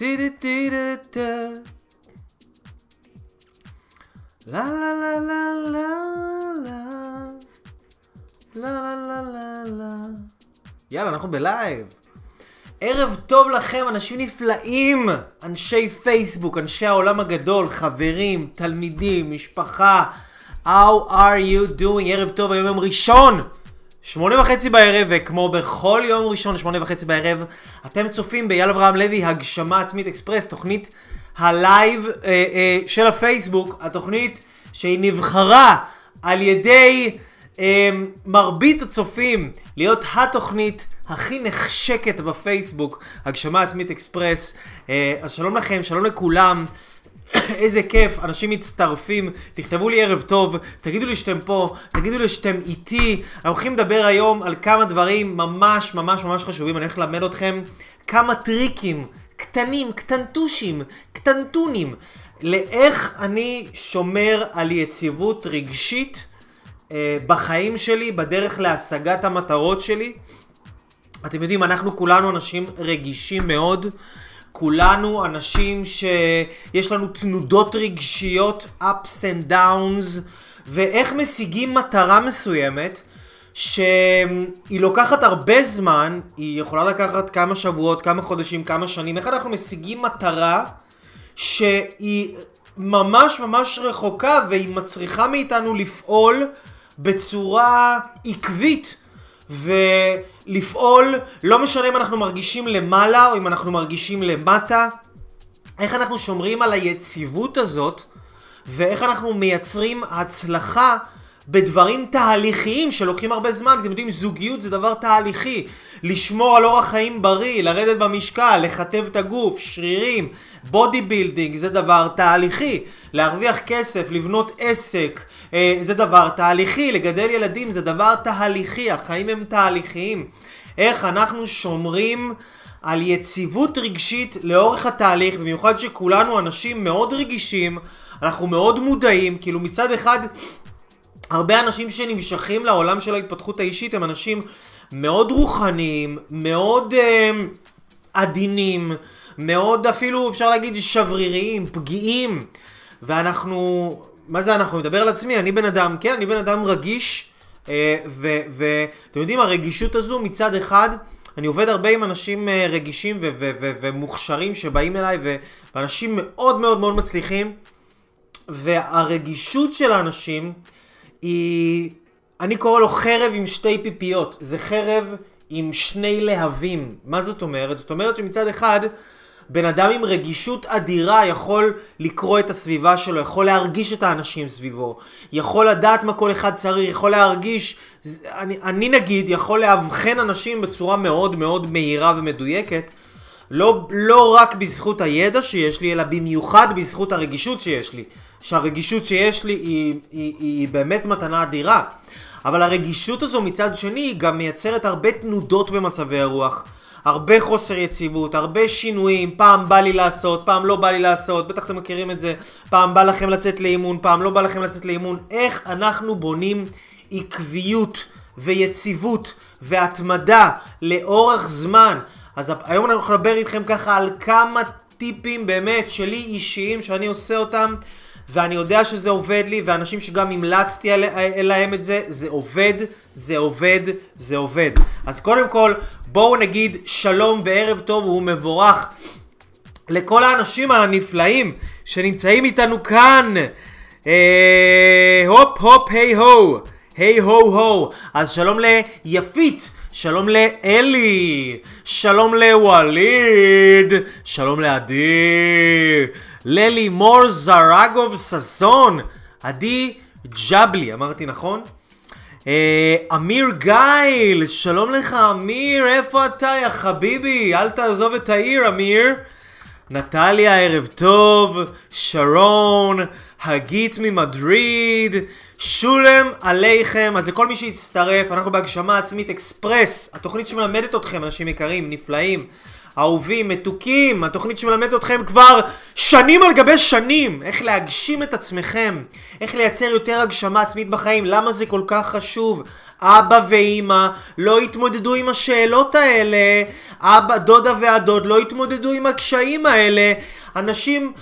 לה לה לה לה לה לה לה לה לה לה יאללה, אנחנו בלייב. ערב טוב לכם, אנשים נפלאים, אנשי פייסבוק, אנשי העולם הגדול, חברים, תלמידים, משפחה. How are you doing? ערב טוב, היום יום ראשון, שמונה וחצי בערב, וכמו בכל יום ראשון, שמונה וחצי בערב, אתם צופים באייל אברהם לוי, הגשמה עצמית אקספרס, תוכנית ה live אה, אה, של הפייסבוק, התוכנית שהיא נבחרה על ידי אה, מרבית הצופים להיות התוכנית הכי נחשקת בפייסבוק, הגשמה עצמית אקספרס. אה, אז שלום לכם, שלום לכולם. איזה כיף, אנשים מצטרפים, תכתבו לי ערב טוב, תגידו לי שאתם פה, תגידו לי שאתם איתי. אנחנו הולכים לדבר היום על כמה דברים ממש ממש ממש חשובים, אני הולך ללמד אתכם כמה טריקים קטנים, קטנטושים, קטנטונים, לאיך אני שומר על יציבות רגשית אה, בחיים שלי, בדרך להשגת המטרות שלי. אתם יודעים, אנחנו כולנו אנשים רגישים מאוד. כולנו אנשים שיש לנו תנודות רגשיות, ups and downs, ואיך משיגים מטרה מסוימת שהיא לוקחת הרבה זמן, היא יכולה לקחת כמה שבועות, כמה חודשים, כמה שנים, איך אנחנו משיגים מטרה שהיא ממש ממש רחוקה והיא מצריכה מאיתנו לפעול בצורה עקבית. ולפעול, לא משנה אם אנחנו מרגישים למעלה או אם אנחנו מרגישים למטה, איך אנחנו שומרים על היציבות הזאת ואיך אנחנו מייצרים הצלחה בדברים תהליכיים שלוקחים הרבה זמן. אתם יודעים, זוגיות זה דבר תהליכי. לשמור על אורח חיים בריא, לרדת במשקל, לחטב את הגוף, שרירים, bodybuilding זה דבר תהליכי. להרוויח כסף, לבנות עסק, אה, זה דבר תהליכי. לגדל ילדים זה דבר תהליכי. החיים הם תהליכיים. איך אנחנו שומרים על יציבות רגשית לאורך התהליך, במיוחד שכולנו אנשים מאוד רגישים, אנחנו מאוד מודעים, כאילו מצד אחד הרבה אנשים שנמשכים לעולם של ההתפתחות האישית הם אנשים מאוד רוחניים, מאוד אה, עדינים, מאוד אפילו אפשר להגיד שבריריים, פגיעים, ואנחנו, מה זה אנחנו? מדבר על עצמי, אני בן אדם, כן, אני בן אדם רגיש, אה, ואתם יודעים, הרגישות הזו מצד אחד, אני עובד הרבה עם אנשים אה, רגישים ומוכשרים שבאים אליי, ואנשים מאוד מאוד מאוד מצליחים, והרגישות של האנשים, היא... אני קורא לו חרב עם שתי פיפיות. זה חרב עם שני להבים. מה זאת אומרת? זאת אומרת שמצד אחד, בן אדם עם רגישות אדירה יכול לקרוא את הסביבה שלו, יכול להרגיש את האנשים סביבו, יכול לדעת מה כל אחד צריך, יכול להרגיש, אני, אני נגיד יכול לאבחן אנשים בצורה מאוד מאוד מהירה ומדויקת, לא, לא רק בזכות הידע שיש לי, אלא במיוחד בזכות הרגישות שיש לי. שהרגישות שיש לי היא, היא, היא באמת מתנה אדירה. אבל הרגישות הזו מצד שני גם מייצרת הרבה תנודות במצבי הרוח. הרבה חוסר יציבות, הרבה שינויים, פעם בא לי לעשות, פעם לא בא לי לעשות, בטח אתם מכירים את זה, פעם בא לכם לצאת לאימון, פעם לא בא לכם לצאת לאימון. איך אנחנו בונים עקביות ויציבות והתמדה לאורך זמן. אז היום אנחנו נדבר איתכם ככה על כמה טיפים באמת שלי אישיים שאני עושה אותם ואני יודע שזה עובד לי, ואנשים שגם המלצתי להם את זה, זה עובד, זה עובד, זה עובד. אז קודם כל, בואו נגיד שלום וערב טוב ומבורך לכל האנשים הנפלאים שנמצאים איתנו כאן. אה, הופ הופ היי הו, היי הו הו. אז שלום ליפית. שלום לאלי, שלום לווליד, שלום לעדי, ללימור זרגוב ששון, עדי ג'בלי, אמרתי נכון? אה, אמיר גיל, שלום לך אמיר, איפה אתה יא חביבי? אל תעזוב את העיר אמיר. נטליה, ערב טוב, שרון, הגית ממדריד, שולם עליכם. אז לכל מי שהצטרף, אנחנו בהגשמה עצמית אקספרס, התוכנית שמלמדת אתכם, אנשים יקרים, נפלאים, אהובים, מתוקים, התוכנית שמלמדת אתכם כבר שנים על גבי שנים, איך להגשים את עצמכם, איך לייצר יותר הגשמה עצמית בחיים, למה זה כל כך חשוב. אבא ואימא לא התמודדו עם השאלות האלה, אבא, דודה והדוד לא התמודדו עם הקשיים האלה, אנשים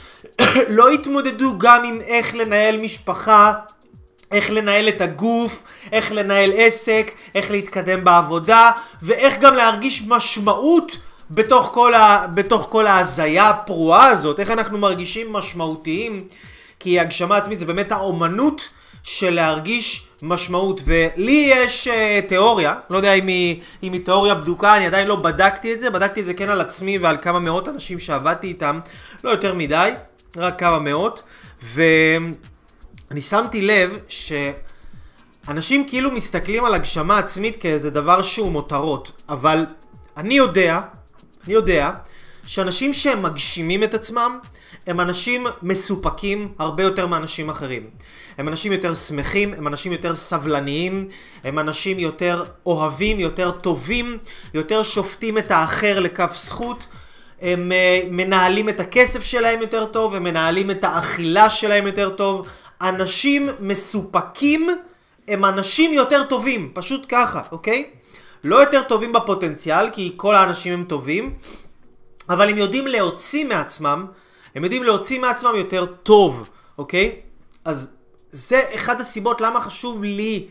לא התמודדו גם עם איך לנהל משפחה איך לנהל את הגוף, איך לנהל עסק, איך להתקדם בעבודה, ואיך גם להרגיש משמעות בתוך כל, ה... בתוך כל ההזיה הפרועה הזאת, איך אנחנו מרגישים משמעותיים, כי הגשמה עצמית זה באמת האומנות של להרגיש משמעות. ולי יש uh, תיאוריה, לא יודע אם היא, אם היא תיאוריה בדוקה, אני עדיין לא בדקתי את זה, בדקתי את זה כן על עצמי ועל כמה מאות אנשים שעבדתי איתם, לא יותר מדי, רק כמה מאות, ואני שמתי לב שאנשים כאילו מסתכלים על הגשמה עצמית כאיזה דבר שהוא מותרות, אבל אני יודע, אני יודע, שאנשים שהם מגשימים את עצמם, הם אנשים מסופקים הרבה יותר מאנשים אחרים. הם אנשים יותר שמחים, הם אנשים יותר סבלניים, הם אנשים יותר אוהבים, יותר טובים, יותר שופטים את האחר לכף זכות. הם uh, מנהלים את הכסף שלהם יותר טוב, הם מנהלים את האכילה שלהם יותר טוב. אנשים מסופקים הם אנשים יותר טובים, פשוט ככה, אוקיי? לא יותר טובים בפוטנציאל, כי כל האנשים הם טובים, אבל הם יודעים להוציא מעצמם, הם יודעים להוציא מעצמם יותר טוב, אוקיי? אז זה אחד הסיבות למה חשוב לי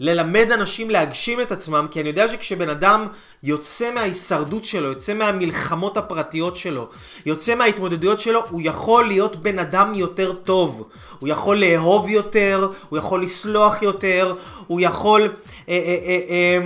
ללמד אנשים להגשים את עצמם, כי אני יודע שכשבן אדם יוצא מההישרדות שלו, יוצא מהמלחמות הפרטיות שלו, יוצא מההתמודדויות שלו, הוא יכול להיות בן אדם יותר טוב. הוא יכול לאהוב יותר, הוא יכול לסלוח יותר, הוא יכול אה, אה, אה, אה,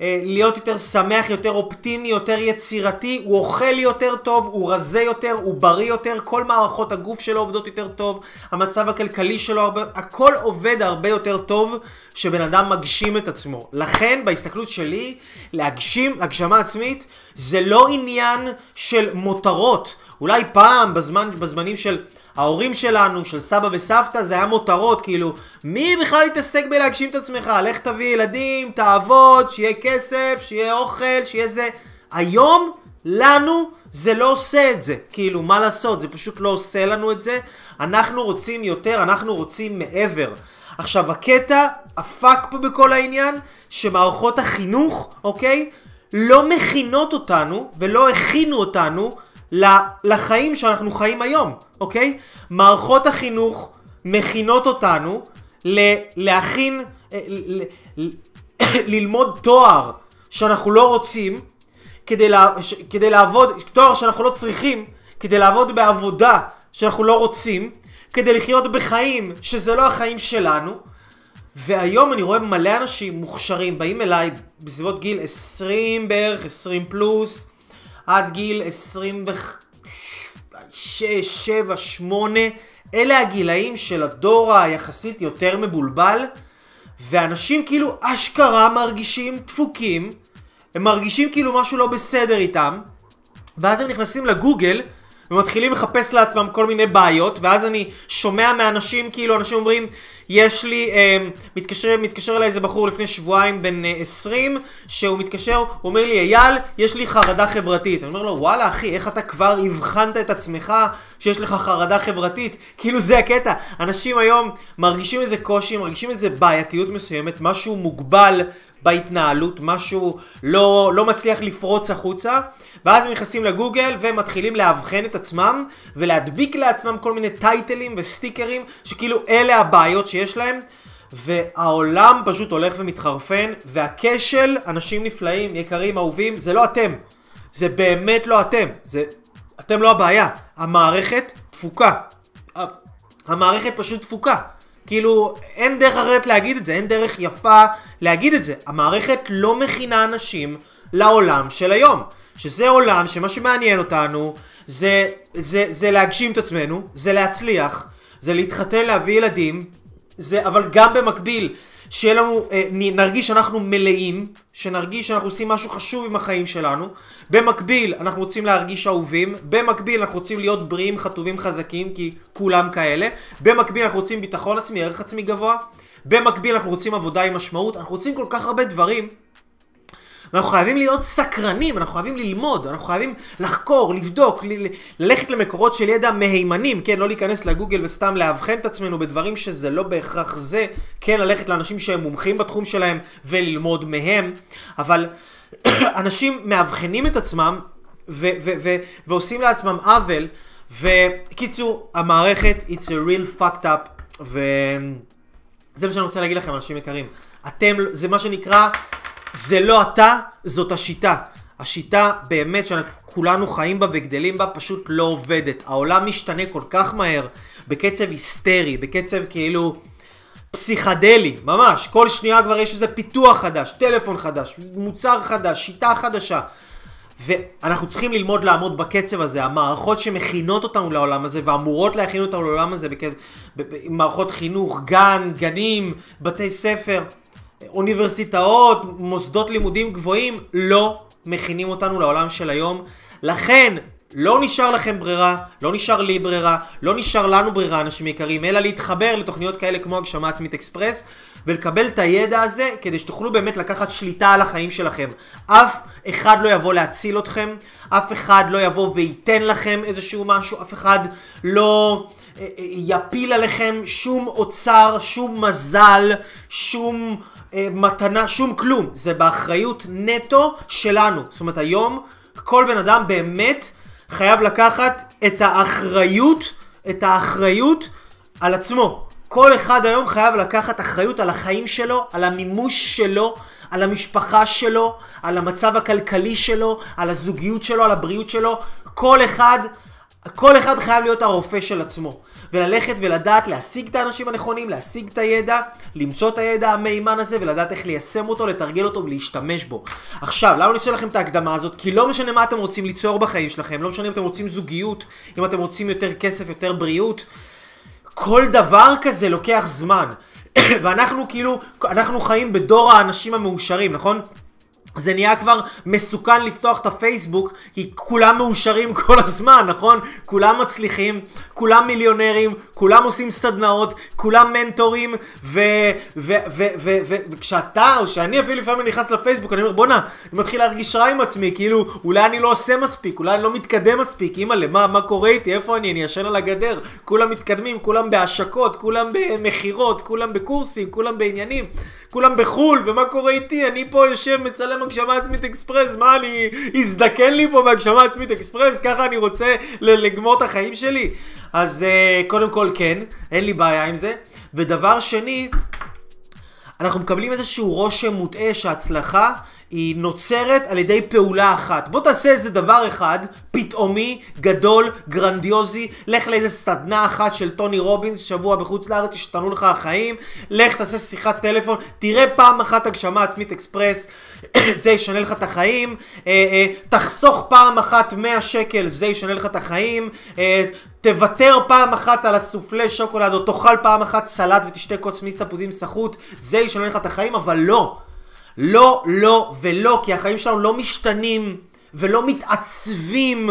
אה, להיות יותר שמח, יותר אופטימי, יותר יצירתי, הוא אוכל יותר טוב, הוא רזה יותר, הוא בריא יותר, כל מערכות הגוף שלו עובדות יותר טוב, המצב הכלכלי שלו, הרבה, הכל עובד הרבה יותר טוב שבן אדם מגשים את עצמו. לכן, בהסתכלות שלי, להגשים, הגשמה עצמית, זה לא עניין של מותרות. אולי פעם, בזמן, בזמנים של... ההורים שלנו, של סבא וסבתא, זה היה מותרות, כאילו, מי בכלל יתעסק בלהגשים את עצמך? לך תביא ילדים, תעבוד, שיהיה כסף, שיהיה אוכל, שיהיה זה. היום, לנו, זה לא עושה את זה. כאילו, מה לעשות? זה פשוט לא עושה לנו את זה. אנחנו רוצים יותר, אנחנו רוצים מעבר. עכשיו, הקטע, הפאק פה בכל העניין, שמערכות החינוך, אוקיי? לא מכינות אותנו ולא הכינו אותנו לחיים שאנחנו חיים היום, אוקיי? מערכות החינוך מכינות אותנו להכין, אה, ללמוד תואר שאנחנו לא רוצים, כדי, לה, כדי לעבוד, תואר שאנחנו לא צריכים, כדי לעבוד בעבודה שאנחנו לא רוצים, כדי לחיות בחיים שזה לא החיים שלנו. והיום אני רואה מלא אנשים מוכשרים באים אליי בסביבות גיל 20 בערך, 20 פלוס, עד גיל 26, 7, 8, אלה הגילאים של הדור היחסית יותר מבולבל, ואנשים כאילו אשכרה מרגישים דפוקים, הם מרגישים כאילו משהו לא בסדר איתם, ואז הם נכנסים לגוגל, ומתחילים לחפש לעצמם כל מיני בעיות, ואז אני שומע מאנשים, כאילו אנשים אומרים, יש לי, אה, מתקשר, מתקשר אליי איזה בחור לפני שבועיים בן אה, 20, שהוא מתקשר, הוא אומר לי, אייל, יש לי חרדה חברתית. אני אומר לו, וואלה אחי, איך אתה כבר הבחנת את עצמך שיש לך חרדה חברתית? כאילו זה הקטע. אנשים היום מרגישים איזה קושי, מרגישים איזה בעייתיות מסוימת, משהו מוגבל בהתנהלות, משהו לא, לא מצליח לפרוץ החוצה, ואז הם נכנסים לגוגל ומתחילים לאבחן את עצמם ולהדביק לעצמם כל מיני טייטלים וסטיקרים שכאילו אלה הבעיות שיש להם. והעולם פשוט הולך ומתחרפן, והכשל, אנשים נפלאים, יקרים, אהובים, זה לא אתם. זה באמת לא אתם. זה... אתם לא הבעיה. המערכת תפוקה. המערכת פשוט תפוקה. כאילו, אין דרך אחרת להגיד את זה, אין דרך יפה להגיד את זה. המערכת לא מכינה אנשים לעולם של היום. שזה עולם שמה שמעניין אותנו זה, זה, זה להגשים את עצמנו, זה להצליח, זה להתחתן, להביא ילדים, זה, אבל גם במקביל, שיהיה לנו, אה, נרגיש שאנחנו מלאים, שנרגיש שאנחנו עושים משהו חשוב עם החיים שלנו. במקביל, אנחנו רוצים להרגיש אהובים. במקביל, אנחנו רוצים להיות בריאים, חטובים, חזקים, כי כולם כאלה. במקביל, אנחנו רוצים ביטחון עצמי, ערך עצמי גבוה. במקביל, אנחנו רוצים עבודה עם משמעות. אנחנו רוצים כל כך הרבה דברים. אנחנו חייבים להיות סקרנים, אנחנו חייבים ללמוד, אנחנו חייבים לחקור, לבדוק, ל- ללכת למקורות של ידע מהימנים, כן, לא להיכנס לגוגל וסתם לאבחן את עצמנו בדברים שזה לא בהכרח זה, כן, ללכת לאנשים שהם מומחים בתחום שלהם וללמוד מהם, אבל אנשים מאבחנים את עצמם ו- ו- ו- ועושים לעצמם עוול, וקיצור, המערכת, it's a real fucked up, וזה מה שאני רוצה להגיד לכם, אנשים יקרים. אתם, זה מה שנקרא, זה לא אתה, זאת השיטה. השיטה באמת שכולנו חיים בה וגדלים בה פשוט לא עובדת. העולם משתנה כל כך מהר, בקצב היסטרי, בקצב כאילו פסיכדלי, ממש. כל שנייה כבר יש איזה פיתוח חדש, טלפון חדש, מוצר חדש, שיטה חדשה. ואנחנו צריכים ללמוד לעמוד בקצב הזה. המערכות שמכינות אותנו לעולם הזה ואמורות להכין אותנו לעולם הזה בקצב, במערכות חינוך, גן, גנים, בתי ספר, אוניברסיטאות, מוסדות לימודים גבוהים, לא מכינים אותנו לעולם של היום. לכן, לא נשאר לכם ברירה, לא נשאר לי ברירה, לא נשאר לנו ברירה, אנשים יקרים, אלא להתחבר לתוכניות כאלה כמו הגשמה עצמית אקספרס ולקבל את הידע הזה כדי שתוכלו באמת לקחת שליטה על החיים שלכם. אף אחד לא יבוא להציל אתכם, אף אחד לא יבוא וייתן לכם איזשהו משהו, אף אחד לא אה, אה, יפיל עליכם שום אוצר, שום מזל, שום אה, מתנה, שום כלום. זה באחריות נטו שלנו. זאת אומרת, היום כל בן אדם באמת חייב לקחת את האחריות, את האחריות על עצמו. כל אחד היום חייב לקחת אחריות על החיים שלו, על המימוש שלו, על המשפחה שלו, על המצב הכלכלי שלו, על הזוגיות שלו, על הבריאות שלו. כל אחד, כל אחד חייב להיות הרופא של עצמו. וללכת ולדעת להשיג את האנשים הנכונים, להשיג את הידע, למצוא את הידע המהימן הזה ולדעת איך ליישם אותו, לתרגל אותו ולהשתמש בו. עכשיו, למה אני עושה לכם את ההקדמה הזאת? כי לא משנה מה אתם רוצים ליצור בחיים שלכם, לא משנה אם אתם רוצים זוגיות, אם אתם רוצים יותר כסף, יותר בריאות. כל דבר כזה לוקח זמן. ואנחנו כאילו, אנחנו חיים בדור האנשים המאושרים, נכון? זה נהיה כבר מסוכן לפתוח את הפייסבוק, כי כולם מאושרים כל הזמן, נכון? כולם מצליחים, כולם מיליונרים, כולם עושים סדנאות, כולם מנטורים, וכשאתה, או שאני אפילו לפעמים נכנס לפייסבוק, אני אומר, בואנה, אני מתחיל להרגיש רע עם עצמי, כאילו, אולי אני לא עושה מספיק, אולי אני לא מתקדם מספיק, אימא'לה, מה, מה קורה איתי, איפה אני, אני ישן על הגדר, כולם מתקדמים, כולם בהשקות, כולם במכירות, כולם בקורסים, כולם בעניינים, כולם בחו"ל, ומה קורה איתי, אני פה יושב מצלם הגשמה עצמית אקספרס, מה אני אזדקן לי פה בהגשמה עצמית אקספרס, ככה אני רוצה לגמור את החיים שלי? אז uh, קודם כל כן, אין לי בעיה עם זה. ודבר שני, אנחנו מקבלים איזשהו רושם מוטעה שההצלחה היא נוצרת על ידי פעולה אחת. בוא תעשה איזה דבר אחד, פתאומי, גדול, גרנדיוזי, לך לאיזה סדנה אחת של טוני רובינס, שבוע בחוץ לארץ, ישתנו לך החיים, לך תעשה שיחת טלפון, תראה פעם אחת הגשמה עצמית אקספרס, זה ישנה לך את החיים, אה, אה, תחסוך פעם אחת 100 שקל, זה ישנה לך את החיים, אה, תוותר פעם אחת על הסופלי שוקולד, או תאכל פעם אחת סלט ותשתה קוץ מיס תפוזים סחוט, זה ישנה לך את החיים, אבל לא. לא, לא ולא, כי החיים שלנו לא משתנים ולא מתעצבים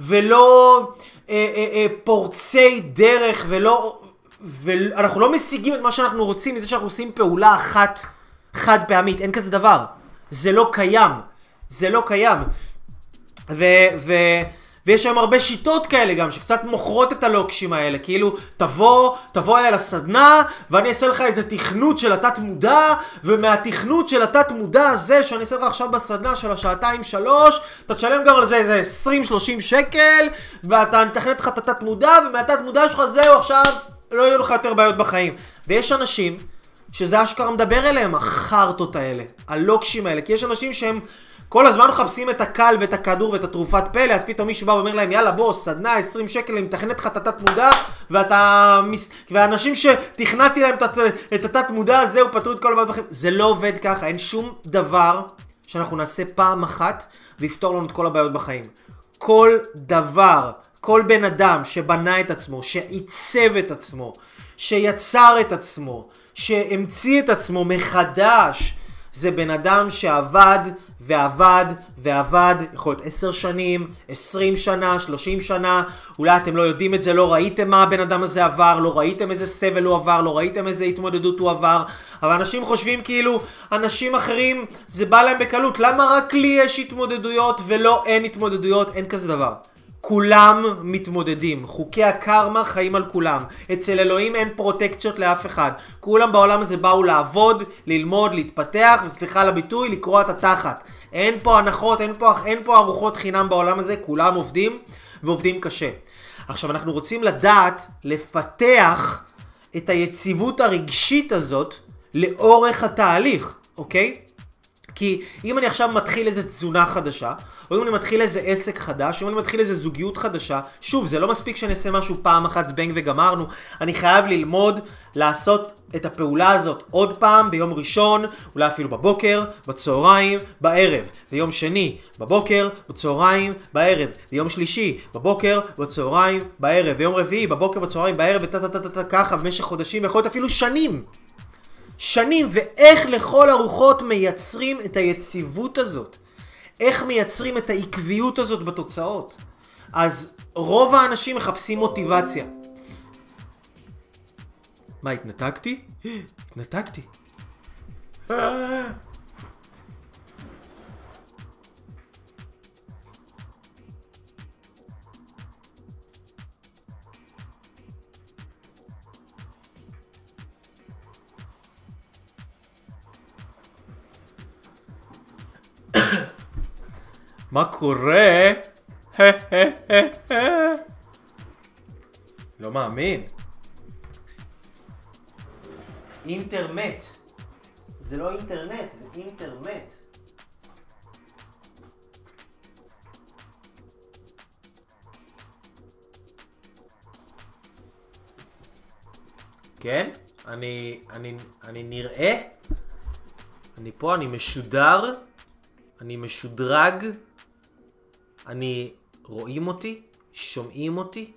ולא אה, אה, אה, פורצי דרך ולא... ואנחנו לא משיגים את מה שאנחנו רוצים מזה שאנחנו עושים פעולה אחת חד פעמית, אין כזה דבר. זה לא קיים. זה לא קיים. ו... ו ויש היום הרבה שיטות כאלה גם, שקצת מוכרות את הלוקשים האלה, כאילו, תבוא, תבוא אליי לסדנה, ואני אעשה לך איזה תכנות של התת מודע, ומהתכנות של התת מודע הזה, שאני אעשה לך עכשיו בסדנה של השעתיים שלוש, אתה תשלם גם על זה איזה 20-30 שקל, ואתה נתכנת לך את התת מודע, ומהתת מודע שלך זהו עכשיו, לא יהיו לך יותר בעיות בחיים. ויש אנשים שזה אשכרה מדבר אליהם, החרטות האלה, הלוקשים האלה, כי יש אנשים שהם... כל הזמן מחפשים את הקל ואת הכדור ואת התרופת פלא, אז פתאום מישהו בא ואומר להם, יאללה בוא, סדנה 20 שקל, אני מתכנת לך את התת מודע, ואתה... והאנשים שתכנתי להם את התת מודע הזה, הוא פתרו את כל הבעיות בחיים. זה לא עובד ככה, אין שום דבר שאנחנו נעשה פעם אחת ויפתור לנו את כל הבעיות בחיים. כל דבר, כל בן אדם שבנה את עצמו, שעיצב את עצמו, שיצר את עצמו, שהמציא את עצמו מחדש, זה בן אדם שעבד ועבד, ועבד, יכול להיות 10 שנים, 20 שנה, 30 שנה, אולי אתם לא יודעים את זה, לא ראיתם מה הבן אדם הזה עבר, לא ראיתם איזה סבל הוא עבר, לא ראיתם איזה התמודדות הוא עבר, אבל אנשים חושבים כאילו, אנשים אחרים, זה בא להם בקלות, למה רק לי יש התמודדויות ולא אין התמודדויות, אין כזה דבר. כולם מתמודדים, חוקי הקרמה חיים על כולם. אצל אלוהים אין פרוטקציות לאף אחד. כולם בעולם הזה באו לעבוד, ללמוד, להתפתח, וסליחה על הביטוי, לקרוע את התחת. אין פה הנחות, אין פה, אין פה ארוחות חינם בעולם הזה, כולם עובדים, ועובדים קשה. עכשיו, אנחנו רוצים לדעת, לפתח את היציבות הרגשית הזאת לאורך התהליך, אוקיי? כי אם אני עכשיו מתחיל איזה תזונה חדשה, או אם אני מתחיל איזה עסק חדש, או אם אני מתחיל איזה זוגיות חדשה, שוב, זה לא מספיק שאני אעשה משהו פעם אחת זבנג וגמרנו, אני חייב ללמוד לעשות את הפעולה הזאת עוד פעם ביום ראשון, אולי אפילו בבוקר, בצהריים, בערב. ויום שני, בבוקר, בצהריים, בערב. ויום שלישי, בבוקר, בצהריים, בערב. ויום רביעי, בבוקר, בצהריים, בערב, וטה טה טה טה טה ככה במשך חודשים, ויכול להיות אפילו שנים. שנים, ואיך לכל הרוחות מייצרים את היציבות הזאת. איך מייצרים את העקביות הזאת בתוצאות. אז רוב האנשים מחפשים מוטיבציה. מה, התנתקתי? התנתקתי. מה קורה? לא מאמין. אינטרנט. זה לא אינטרנט, זה אינטרנט. כן? אני, אני, אני נראה? אני פה, אני משודר? אני משודרג? אני... רואים אותי? שומעים אותי?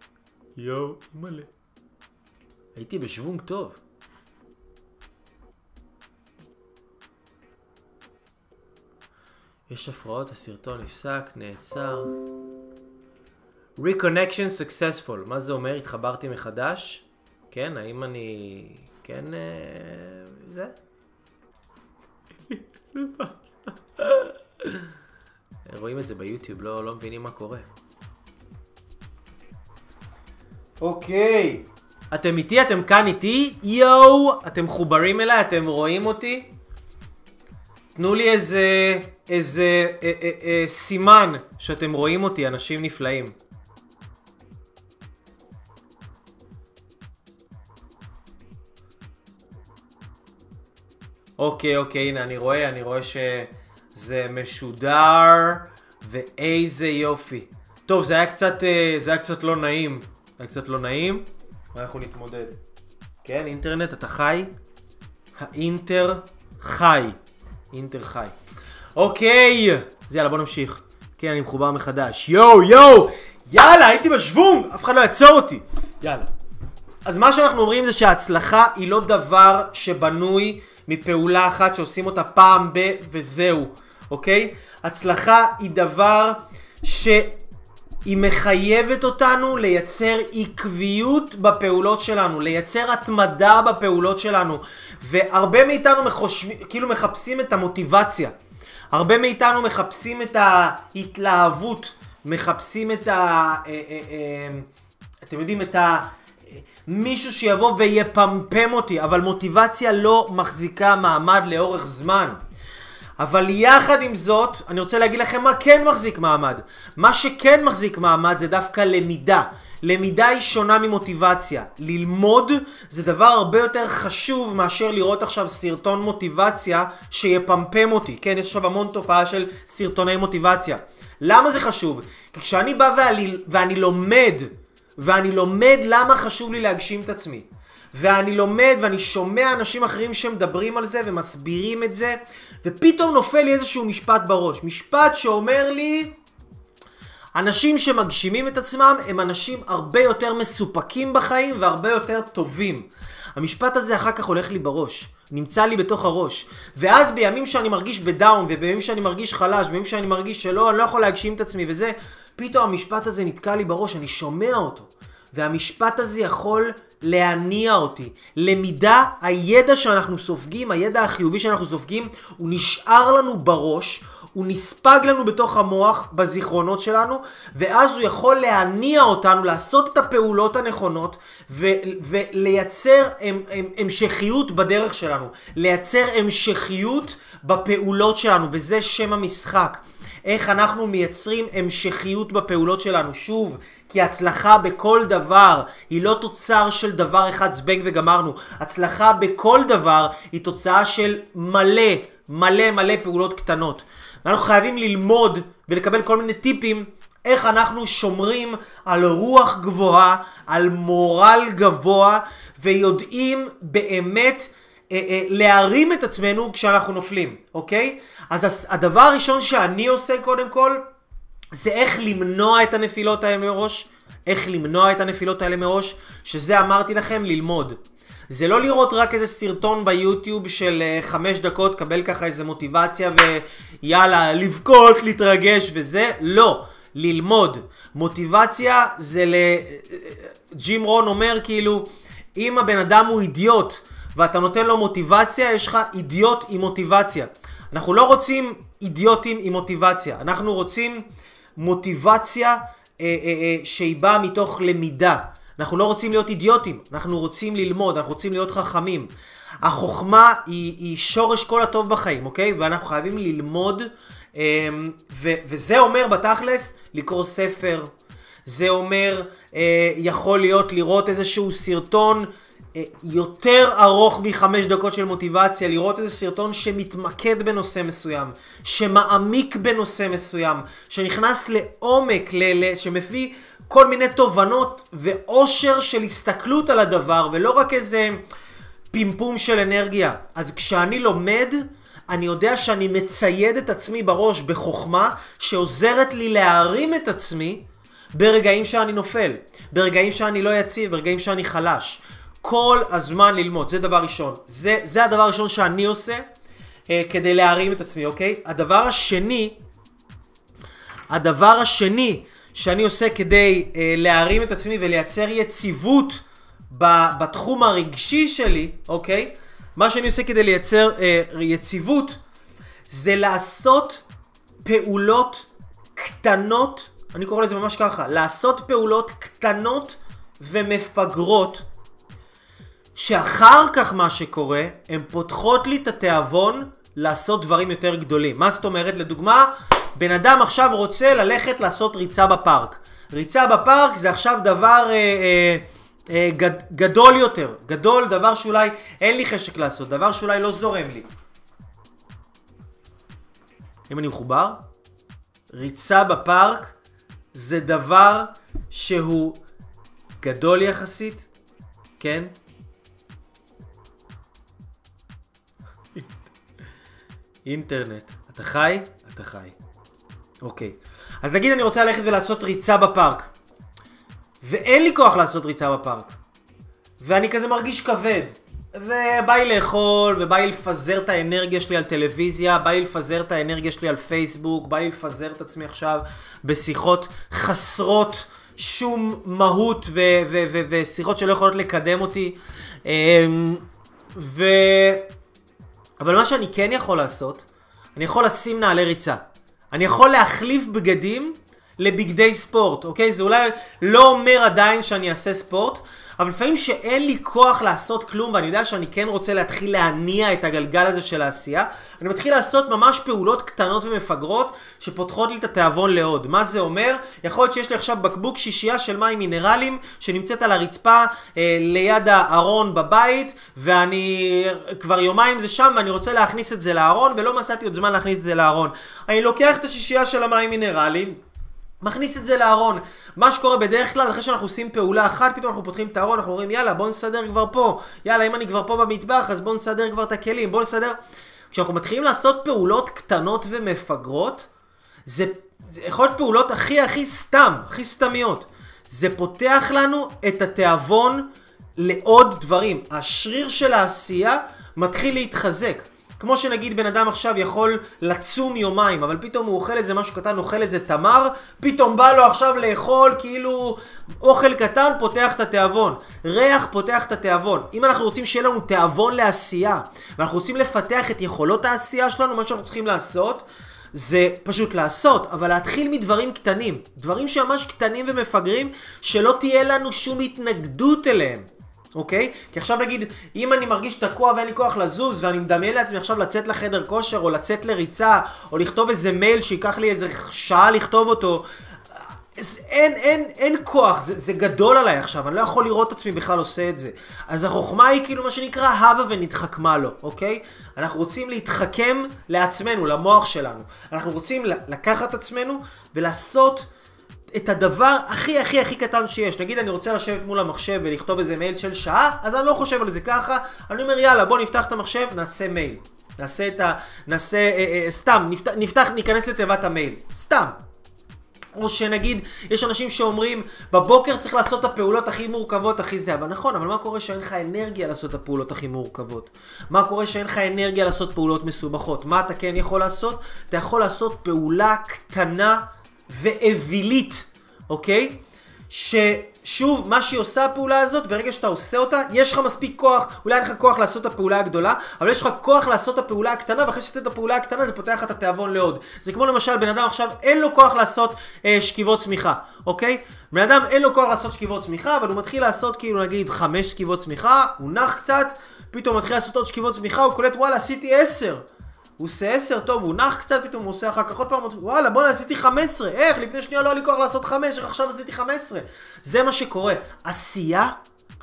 יואו, מלא. הייתי בשוונג טוב. יש הפרעות, הסרטון נפסק, נעצר. Reconnection successful, מה זה אומר? התחברתי מחדש? כן, האם אני... כן... אה, זה? זה באסה. רואים את זה ביוטיוב, לא, לא מבינים מה קורה. אוקיי. אתם איתי? אתם כאן איתי? יואו! אתם מחוברים אליי? אתם רואים אותי? תנו לי איזה... איזה... אה, אה, אה, סימן שאתם רואים אותי, אנשים נפלאים. אוקיי, אוקיי, הנה אני רואה, אני רואה ש... זה משודר, ואיזה יופי. טוב, זה היה קצת, אה, זה היה קצת לא נעים. זה היה קצת לא נעים, ואנחנו נתמודד. כן, אינטרנט, אתה חי? האינטר חי. אינטר חי. אוקיי! אז יאללה, בוא נמשיך. כן, אני מחובר מחדש. יואו, יואו! יאללה, הייתי בשוונג! אף אחד לא יעצור אותי. יאללה. אז מה שאנחנו אומרים זה שההצלחה היא לא דבר שבנוי מפעולה אחת שעושים אותה פעם ב... וזהו. אוקיי? הצלחה היא דבר שהיא מחייבת אותנו לייצר עקביות בפעולות שלנו, לייצר התמדה בפעולות שלנו. והרבה מאיתנו מחושב... כאילו מחפשים את המוטיבציה. הרבה מאיתנו מחפשים את ההתלהבות, מחפשים את ה... אה, אה, אה, אתם יודעים, את ה... מישהו שיבוא ויפמפם אותי, אבל מוטיבציה לא מחזיקה מעמד לאורך זמן. אבל יחד עם זאת, אני רוצה להגיד לכם מה כן מחזיק מעמד. מה שכן מחזיק מעמד זה דווקא למידה. למידה היא שונה ממוטיבציה. ללמוד זה דבר הרבה יותר חשוב מאשר לראות עכשיו סרטון מוטיבציה שיפמפם אותי. כן, יש עכשיו המון תופעה של סרטוני מוטיבציה. למה זה חשוב? כי כשאני בא ואני, ואני לומד, ואני לומד למה חשוב לי להגשים את עצמי, ואני לומד ואני שומע אנשים אחרים שמדברים על זה ומסבירים את זה, ופתאום נופל לי איזשהו משפט בראש. משפט שאומר לי, אנשים שמגשימים את עצמם הם אנשים הרבה יותר מסופקים בחיים והרבה יותר טובים. המשפט הזה אחר כך הולך לי בראש, נמצא לי בתוך הראש. ואז בימים שאני מרגיש בדאון, ובימים שאני מרגיש חלש, בימים שאני מרגיש שלא, אני לא יכול להגשים את עצמי וזה, פתאום המשפט הזה נתקע לי בראש, אני שומע אותו. והמשפט הזה יכול להניע אותי. למידה, הידע שאנחנו סופגים, הידע החיובי שאנחנו סופגים, הוא נשאר לנו בראש, הוא נספג לנו בתוך המוח, בזיכרונות שלנו, ואז הוא יכול להניע אותנו לעשות את הפעולות הנכונות ו- ולייצר הם- הם- המשכיות בדרך שלנו. לייצר המשכיות בפעולות שלנו, וזה שם המשחק. איך אנחנו מייצרים המשכיות בפעולות שלנו. שוב, כי הצלחה בכל דבר היא לא תוצר של דבר אחד זבנג וגמרנו. הצלחה בכל דבר היא תוצאה של מלא, מלא מלא פעולות קטנות. ואנחנו חייבים ללמוד ולקבל כל מיני טיפים איך אנחנו שומרים על רוח גבוהה, על מורל גבוה, ויודעים באמת אה, אה, להרים את עצמנו כשאנחנו נופלים, אוקיי? אז הדבר הראשון שאני עושה קודם כל, זה איך למנוע את הנפילות האלה מראש. איך למנוע את הנפילות האלה מראש, שזה אמרתי לכם, ללמוד. זה לא לראות רק איזה סרטון ביוטיוב של uh, חמש דקות, קבל ככה איזה מוטיבציה ויאללה, לבכות, להתרגש וזה, לא. ללמוד. מוטיבציה זה ל... ג'ים רון אומר כאילו, אם הבן אדם הוא אידיוט ואתה נותן לו מוטיבציה, יש לך אידיוט עם מוטיבציה. אנחנו לא רוצים אידיוטים עם מוטיבציה, אנחנו רוצים מוטיבציה אה, אה, אה, שהיא באה מתוך למידה. אנחנו לא רוצים להיות אידיוטים, אנחנו רוצים ללמוד, אנחנו רוצים להיות חכמים. החוכמה היא, היא שורש כל הטוב בחיים, אוקיי? ואנחנו חייבים ללמוד, אה, ו, וזה אומר בתכלס לקרוא ספר, זה אומר, יכול להיות לראות איזשהו סרטון יותר ארוך מחמש דקות של מוטיבציה, לראות איזה סרטון שמתמקד בנושא מסוים, שמעמיק בנושא מסוים, שנכנס לעומק, ל- ל- שמביא כל מיני תובנות ואושר של הסתכלות על הדבר, ולא רק איזה פימפום של אנרגיה. אז כשאני לומד, אני יודע שאני מצייד את עצמי בראש בחוכמה שעוזרת לי להרים את עצמי ברגעים שאני נופל, ברגעים שאני לא יציב, ברגעים שאני חלש. כל הזמן ללמוד, זה דבר ראשון. זה, זה הדבר הראשון שאני עושה אה, כדי להרים את עצמי, אוקיי? הדבר השני, הדבר השני שאני עושה כדי אה, להרים את עצמי ולייצר יציבות ב, בתחום הרגשי שלי, אוקיי? מה שאני עושה כדי לייצר אה, יציבות זה לעשות פעולות קטנות, אני קורא לזה ממש ככה, לעשות פעולות קטנות ומפגרות שאחר כך מה שקורה, הן פותחות לי את התיאבון לעשות דברים יותר גדולים. מה זאת אומרת? לדוגמה, בן אדם עכשיו רוצה ללכת לעשות ריצה בפארק. ריצה בפארק זה עכשיו דבר אה, אה, אה, גד, גדול יותר. גדול, דבר שאולי אין לי חשק לעשות, דבר שאולי לא זורם לי. אם אני מחובר? ריצה בפארק זה דבר שהוא גדול יחסית, כן? אינטרנט. אתה חי? אתה חי. אוקיי. אז נגיד אני רוצה ללכת ולעשות ריצה בפארק. ואין לי כוח לעשות ריצה בפארק. ואני כזה מרגיש כבד. ובא לי לאכול, ובא לי לפזר את האנרגיה שלי על טלוויזיה, בא לי לפזר את האנרגיה שלי על פייסבוק, בא לי לפזר את עצמי עכשיו בשיחות חסרות שום מהות ושיחות שלא יכולות לקדם אותי. אמ, ו... אבל מה שאני כן יכול לעשות, אני יכול לשים נעלי ריצה. אני יכול להחליף בגדים לבגדי ספורט, אוקיי? זה אולי לא אומר עדיין שאני אעשה ספורט, אבל לפעמים שאין לי כוח לעשות כלום ואני יודע שאני כן רוצה להתחיל להניע את הגלגל הזה של העשייה, אני מתחיל לעשות ממש פעולות קטנות ומפגרות שפותחות לי את התיאבון לעוד. מה זה אומר? יכול להיות שיש לי עכשיו בקבוק שישייה של מים מינרליים שנמצאת על הרצפה אה, ליד הארון בבית ואני כבר יומיים זה שם ואני רוצה להכניס את זה לארון ולא מצאתי עוד זמן להכניס את זה לארון. אני לוקח את השישייה של המים מינרליים מכניס את זה לארון. מה שקורה בדרך כלל, אחרי שאנחנו עושים פעולה אחת, פתאום אנחנו פותחים את הארון, אנחנו אומרים יאללה בוא נסדר כבר פה. יאללה אם אני כבר פה במטבח אז בוא נסדר כבר את הכלים, בוא נסדר. כשאנחנו מתחילים לעשות פעולות קטנות ומפגרות, זה, זה יכול להיות פעולות הכי הכי סתם, הכי סתמיות. זה פותח לנו את התיאבון לעוד דברים. השריר של העשייה מתחיל להתחזק. כמו שנגיד בן אדם עכשיו יכול לצום יומיים, אבל פתאום הוא אוכל איזה משהו קטן, אוכל איזה תמר, פתאום בא לו עכשיו לאכול כאילו אוכל קטן פותח את התיאבון. ריח פותח את התיאבון. אם אנחנו רוצים שיהיה לנו תיאבון לעשייה, ואנחנו רוצים לפתח את יכולות העשייה שלנו, מה שאנחנו צריכים לעשות, זה פשוט לעשות, אבל להתחיל מדברים קטנים. דברים שממש קטנים ומפגרים, שלא תהיה לנו שום התנגדות אליהם. אוקיי? כי עכשיו נגיד, אם אני מרגיש תקוע ואין לי כוח לזוז, ואני מדמיין לעצמי עכשיו לצאת לחדר כושר, או לצאת לריצה, או לכתוב איזה מייל שייקח לי איזה שעה לכתוב אותו, אין, אין, אין כוח, זה, זה גדול עליי עכשיו, אני לא יכול לראות את עצמי בכלל עושה את זה. אז החוכמה היא כאילו מה שנקרא הווה ונתחכמה לו, אוקיי? אנחנו רוצים להתחכם לעצמנו, למוח שלנו. אנחנו רוצים לקחת עצמנו ולעשות את הדבר הכי הכי הכי קטן שיש. נגיד אני רוצה לשבת מול המחשב ולכתוב איזה מייל של שעה, אז אני לא חושב על זה ככה, אני אומר יאללה בוא נפתח את המחשב, נעשה מייל. נעשה את ה... נעשה... אה, אה, סתם, נפתח, נפתח, ניכנס לתיבת המייל. סתם. או שנגיד, יש אנשים שאומרים, בבוקר צריך לעשות את הפעולות הכי מורכבות, הכי זה, אבל נכון, אבל מה קורה שאין לך אנרגיה לעשות את הפעולות הכי מורכבות? מה קורה שאין לך אנרגיה לעשות פעולות מסובכות? מה אתה כן יכול לעשות? אתה יכול לעשות פעולה קטנה ואווילית, אוקיי? ששוב, מה שהיא עושה הפעולה הזאת, ברגע שאתה עושה אותה, יש לך מספיק כוח, אולי אין לך כוח לעשות את הפעולה הגדולה, אבל יש לך כוח לעשות את הפעולה הקטנה, ואחרי שאתה את הפעולה הקטנה זה פותח את התיאבון לעוד. זה כמו למשל, בן אדם עכשיו אין לו כוח לעשות אה, שכיבות צמיחה, אוקיי? בן אדם אין לו כוח לעשות שכיבות צמיחה, אבל הוא מתחיל לעשות כאילו נגיד חמש שכיבות צמיחה, הוא נח קצת, פתאום מתחיל לעשות עוד שכיבות צמיחה, הוא קולט וואלה עשיתי עשר. הוא עושה 10, טוב, הוא נח קצת, פתאום הוא עושה אחר כך עוד פעם, וואלה, בואנה, עשיתי 15, איך? לפני שנייה לא היה לי כוח לעשות 5, איך עכשיו עשיתי 15? זה מה שקורה. עשייה,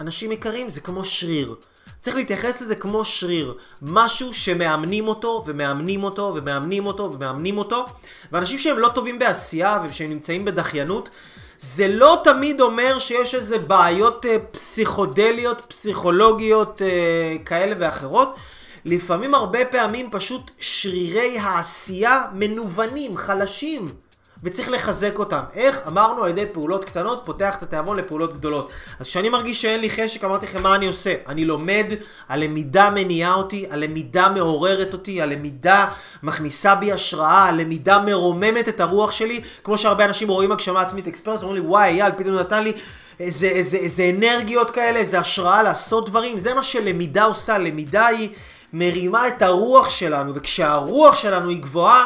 אנשים יקרים, זה כמו שריר. צריך להתייחס לזה כמו שריר. משהו שמאמנים אותו, ומאמנים אותו, ומאמנים אותו, ומאמנים אותו. ואנשים שהם לא טובים בעשייה, ושהם נמצאים בדחיינות, זה לא תמיד אומר שיש איזה בעיות אה, פסיכודליות, פסיכולוגיות אה, כאלה ואחרות. לפעמים הרבה פעמים פשוט שרירי העשייה מנוונים, חלשים. וצריך לחזק אותם. איך? אמרנו על ידי פעולות קטנות, פותח את התיאבון לפעולות גדולות. אז כשאני מרגיש שאין לי חשק, אמרתי לכם מה אני עושה. אני לומד, הלמידה מניעה אותי, הלמידה מעוררת אותי, הלמידה מכניסה בי השראה, הלמידה מרוממת את הרוח שלי, כמו שהרבה אנשים רואים הגשמה עצמית אקספרס, אומרים לי וואי אייל, פתאום נתן לי איזה, איזה, איזה אנרגיות כאלה, איזה השראה לעשות דברים, זה מה שלמידה עושה, למידה היא... מרימה את הרוח שלנו, וכשהרוח שלנו היא גבוהה,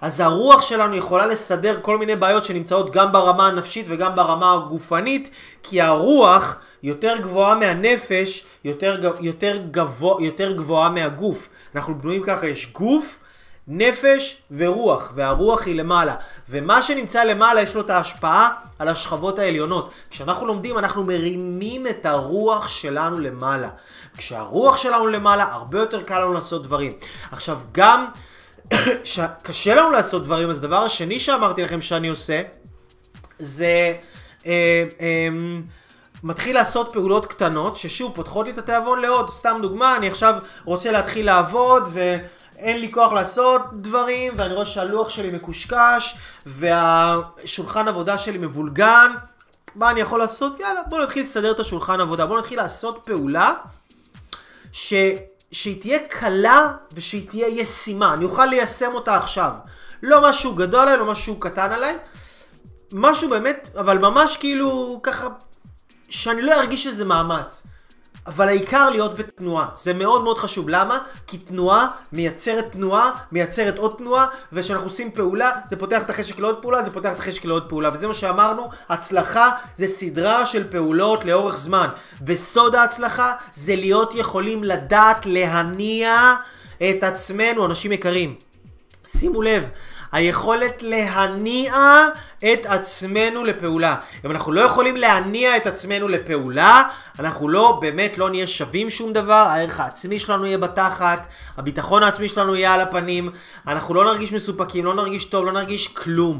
אז הרוח שלנו יכולה לסדר כל מיני בעיות שנמצאות גם ברמה הנפשית וגם ברמה הגופנית, כי הרוח יותר גבוהה מהנפש, יותר, יותר, גבוה, יותר גבוהה מהגוף. אנחנו בנויים ככה, יש גוף, נפש ורוח, והרוח היא למעלה. ומה שנמצא למעלה יש לו את ההשפעה על השכבות העליונות. כשאנחנו לומדים אנחנו מרימים את הרוח שלנו למעלה. כשהרוח שלנו למעלה, הרבה יותר קל לנו לעשות דברים. עכשיו, גם קשה לנו לעשות דברים, אז הדבר השני שאמרתי לכם שאני עושה, זה... אה, אה, מתחיל לעשות פעולות קטנות, ששוב פותחות לי את התיאבון לעוד, סתם דוגמה, אני עכשיו רוצה להתחיל לעבוד ואין לי כוח לעשות דברים, ואני רואה שהלוח שלי מקושקש, והשולחן עבודה שלי מבולגן, מה אני יכול לעשות? יאללה, בוא נתחיל לסדר את השולחן עבודה, בוא נתחיל לעשות פעולה ש... שהיא תהיה קלה ושהיא תהיה ישימה, אני אוכל ליישם אותה עכשיו. לא משהו גדול עליי, לא משהו קטן עליי, משהו באמת, אבל ממש כאילו ככה, שאני לא ארגיש שזה מאמץ. אבל העיקר להיות בתנועה, זה מאוד מאוד חשוב. למה? כי תנועה מייצרת תנועה, מייצרת עוד תנועה, וכשאנחנו עושים פעולה, זה פותח את החשק לעוד פעולה, זה פותח את החשק לעוד פעולה. וזה מה שאמרנו, הצלחה זה סדרה של פעולות לאורך זמן. וסוד ההצלחה זה להיות יכולים לדעת להניע את עצמנו, אנשים יקרים. שימו לב, היכולת להניע את עצמנו לפעולה. אם אנחנו לא יכולים להניע את עצמנו לפעולה, אנחנו לא, באמת לא נהיה שווים שום דבר, הערך העצמי שלנו יהיה בתחת, הביטחון העצמי שלנו יהיה על הפנים, אנחנו לא נרגיש מסופקים, לא נרגיש טוב, לא נרגיש כלום.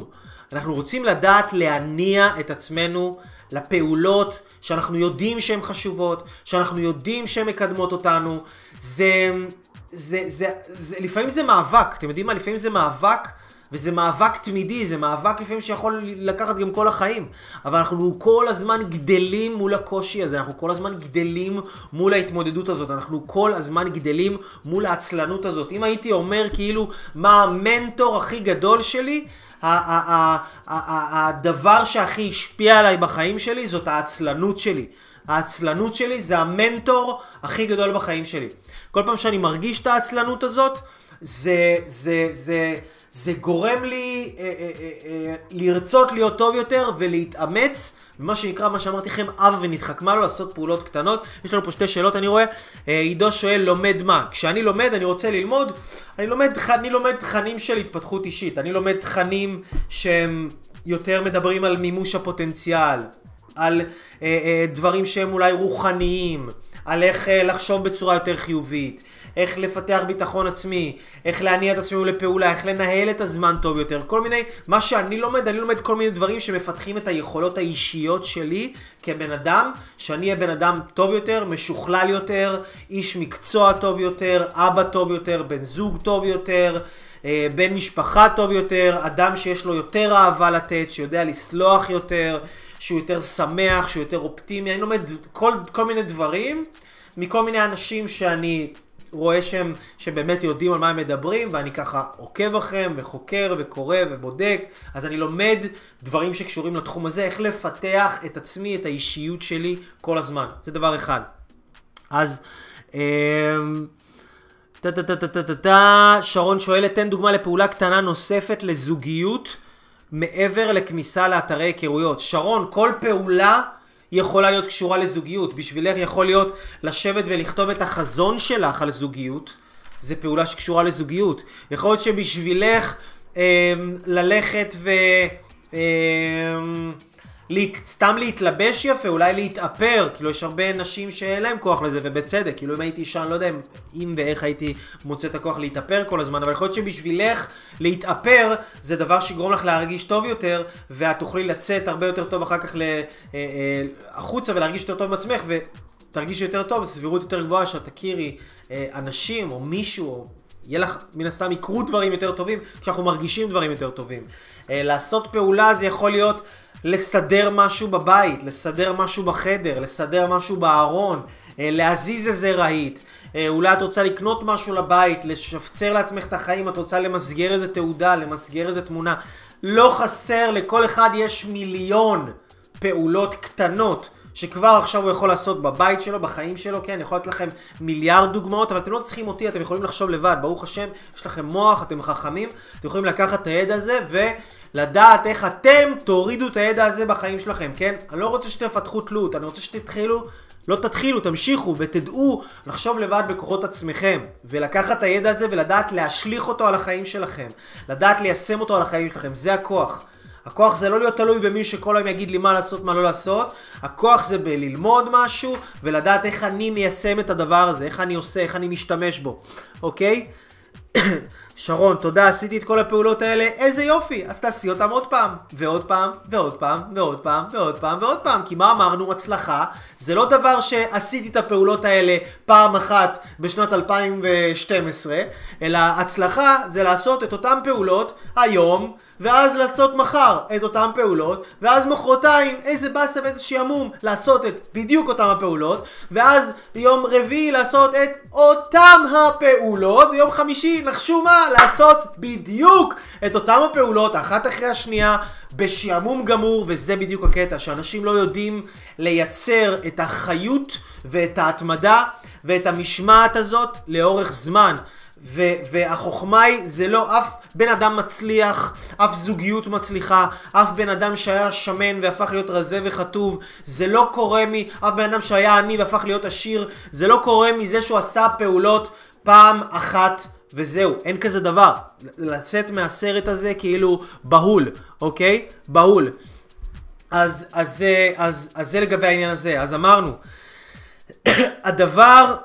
אנחנו רוצים לדעת להניע את עצמנו לפעולות שאנחנו יודעים שהן חשובות, שאנחנו יודעים שהן מקדמות אותנו. זה, זה, זה, זה, לפעמים זה מאבק, אתם יודעים מה? לפעמים זה מאבק וזה מאבק תמידי, זה מאבק לפעמים שיכול לקחת גם כל החיים. אבל אנחנו כל הזמן גדלים מול הקושי הזה, אנחנו כל הזמן גדלים מול ההתמודדות הזאת, אנחנו כל הזמן גדלים מול העצלנות הזאת. אם הייתי אומר כאילו מה המנטור הכי גדול שלי, הדבר שהכי השפיע עליי בחיים שלי זאת העצלנות שלי. העצלנות שלי זה המנטור הכי גדול בחיים שלי. כל פעם שאני מרגיש את העצלנות הזאת, זה, זה, זה, זה גורם לי אה, אה, אה, אה, לרצות להיות טוב יותר ולהתאמץ, מה שנקרא, מה שאמרתי לכם, אב ונדחק. מה לו לעשות פעולות קטנות? יש לנו פה שתי שאלות, אני רואה. אה, עידו שואל, לומד מה? כשאני לומד, אני רוצה ללמוד, אני לומד, אני לומד תכנים של התפתחות אישית. אני לומד תכנים שהם יותר מדברים על מימוש הפוטנציאל, על אה, דברים שהם אולי רוחניים, על איך לחשוב בצורה יותר חיובית. איך לפתח ביטחון עצמי, איך להניע את עצמנו לפעולה, איך לנהל את הזמן טוב יותר, כל מיני, מה שאני לומד, אני לומד כל מיני דברים שמפתחים את היכולות האישיות שלי כבן אדם, שאני אהיה בן אדם טוב יותר, משוכלל יותר, איש מקצוע טוב יותר, אבא טוב יותר, בן זוג טוב יותר. אה, בן משפחה טוב יותר, אדם שיש לו יותר אהבה לתת, שיודע לסלוח יותר, שהוא יותר שמח, שהוא יותר אופטימי, אני לומד כל, כל מיני דברים מכל מיני אנשים שאני רואה שהם, שבאמת יודעים על מה הם מדברים, ואני ככה עוקב אחריהם, וחוקר, וקורא, ובודק, אז אני לומד דברים שקשורים לתחום הזה, איך לפתח את עצמי, את האישיות שלי, כל הזמן. זה דבר אחד. אז... טה-טה-טה-טה-טה-טה, שרון שואלת, תן דוגמה לפעולה קטנה נוספת לזוגיות מעבר לכניסה לאתרי היכרויות. שרון, כל פעולה יכולה להיות קשורה לזוגיות. בשבילך יכול להיות לשבת ולכתוב את החזון שלך על זוגיות. זה פעולה שקשורה לזוגיות. יכול להיות שבשבילך אה, ללכת ו... אה, סתם להתלבש יפה, אולי להתאפר, כאילו יש הרבה נשים שאין להם כוח לזה, ובצדק, כאילו אם הייתי אישה, אני לא יודע אם ואיך הייתי מוצא את הכוח להתאפר כל הזמן, אבל יכול להיות שבשבילך להתאפר זה דבר שיגרום לך להרגיש טוב יותר, ואת תוכלי לצאת הרבה יותר טוב אחר כך אה, אה, החוצה ולהרגיש יותר טוב עם עצמך, ותרגישי יותר טוב, סבירות יותר גבוהה שאת תכירי אה, אנשים או מישהו, יהיה לך, מן הסתם יקרו דברים יותר טובים, כשאנחנו מרגישים דברים יותר טובים. לעשות פעולה זה יכול להיות... לסדר משהו בבית, לסדר משהו בחדר, לסדר משהו בארון, אה, להזיז איזה רהיט. אה, אולי את רוצה לקנות משהו לבית, לשפצר לעצמך את החיים, את רוצה למסגר איזה תעודה, למסגר איזה תמונה. לא חסר, לכל אחד יש מיליון פעולות קטנות שכבר עכשיו הוא יכול לעשות בבית שלו, בחיים שלו, כן, אני יכול לתת לכם מיליארד דוגמאות, אבל אתם לא צריכים אותי, אתם יכולים לחשוב לבד, ברוך השם, יש לכם מוח, אתם חכמים, אתם יכולים לקחת את הידע הזה ולדעת איך אתם תורידו את הידע הזה בחיים שלכם, כן? אני לא רוצה שתפתחו תלות, אני רוצה שתתחילו לא תתחילו, תמשיכו ותדעו לחשוב לבד בכוחות עצמכם ולקחת את הידע הזה ולדעת להשליך אותו על החיים שלכם, לדעת ליישם אותו על החיים שלכם, זה הכוח. הכוח זה לא להיות תלוי במי שכל היום יגיד לי מה לעשות, מה לא לעשות. הכוח זה בללמוד משהו ולדעת איך אני מיישם את הדבר הזה, איך אני עושה, איך אני משתמש בו, אוקיי? שרון, תודה, עשיתי את כל הפעולות האלה, איזה יופי, אז תעשי אותם עוד פעם, ועוד פעם, ועוד פעם, ועוד פעם, ועוד פעם, ועוד פעם, כי מה אמרנו, הצלחה, זה לא דבר שעשיתי את הפעולות האלה פעם אחת בשנת 2012, אלא הצלחה זה לעשות את אותן פעולות היום, ואז לעשות מחר את אותן פעולות, ואז מחרתיים איזה באסה ואיזה שעמום לעשות את בדיוק אותן הפעולות, ואז יום רביעי לעשות את אותם הפעולות, ויום חמישי, נחשו מה? לעשות בדיוק את אותם הפעולות, אחת אחרי השנייה, בשעמום גמור, וזה בדיוק הקטע, שאנשים לא יודעים לייצר את החיות ואת ההתמדה ואת המשמעת הזאת לאורך זמן. ו- והחוכמה היא, זה לא אף בן אדם מצליח, אף זוגיות מצליחה, אף בן אדם שהיה שמן והפך להיות רזה וחטוב, זה לא קורה מ... אף בן אדם שהיה עני והפך להיות עשיר, זה לא קורה מזה שהוא עשה פעולות פעם אחת וזהו, אין כזה דבר. לצאת מהסרט הזה כאילו בהול, אוקיי? בהול. אז, אז, אז, אז, אז זה לגבי העניין הזה. אז אמרנו, הדבר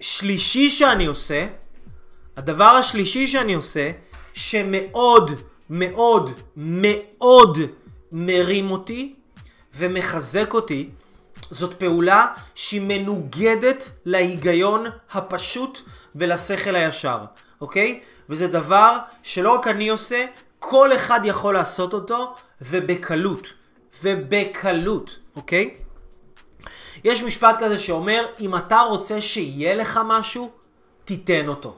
השלישי שאני עושה, הדבר השלישי שאני עושה, שמאוד מאוד מאוד מרים אותי ומחזק אותי, זאת פעולה שהיא מנוגדת להיגיון הפשוט ולשכל הישר, אוקיי? וזה דבר שלא רק אני עושה, כל אחד יכול לעשות אותו, ובקלות. ובקלות, אוקיי? יש משפט כזה שאומר, אם אתה רוצה שיהיה לך משהו, תיתן אותו.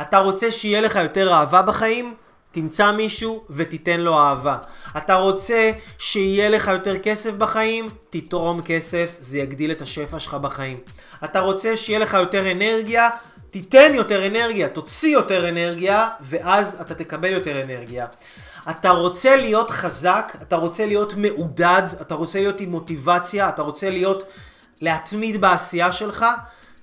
אתה רוצה שיהיה לך יותר אהבה בחיים? תמצא מישהו ותיתן לו אהבה. אתה רוצה שיהיה לך יותר כסף בחיים? תתרום כסף, זה יגדיל את השפע שלך בחיים. אתה רוצה שיהיה לך יותר אנרגיה? תיתן יותר אנרגיה, תוציא יותר אנרגיה, ואז אתה תקבל יותר אנרגיה. אתה רוצה להיות חזק, אתה רוצה להיות מעודד, אתה רוצה להיות עם מוטיבציה, אתה רוצה להיות, להתמיד בעשייה שלך,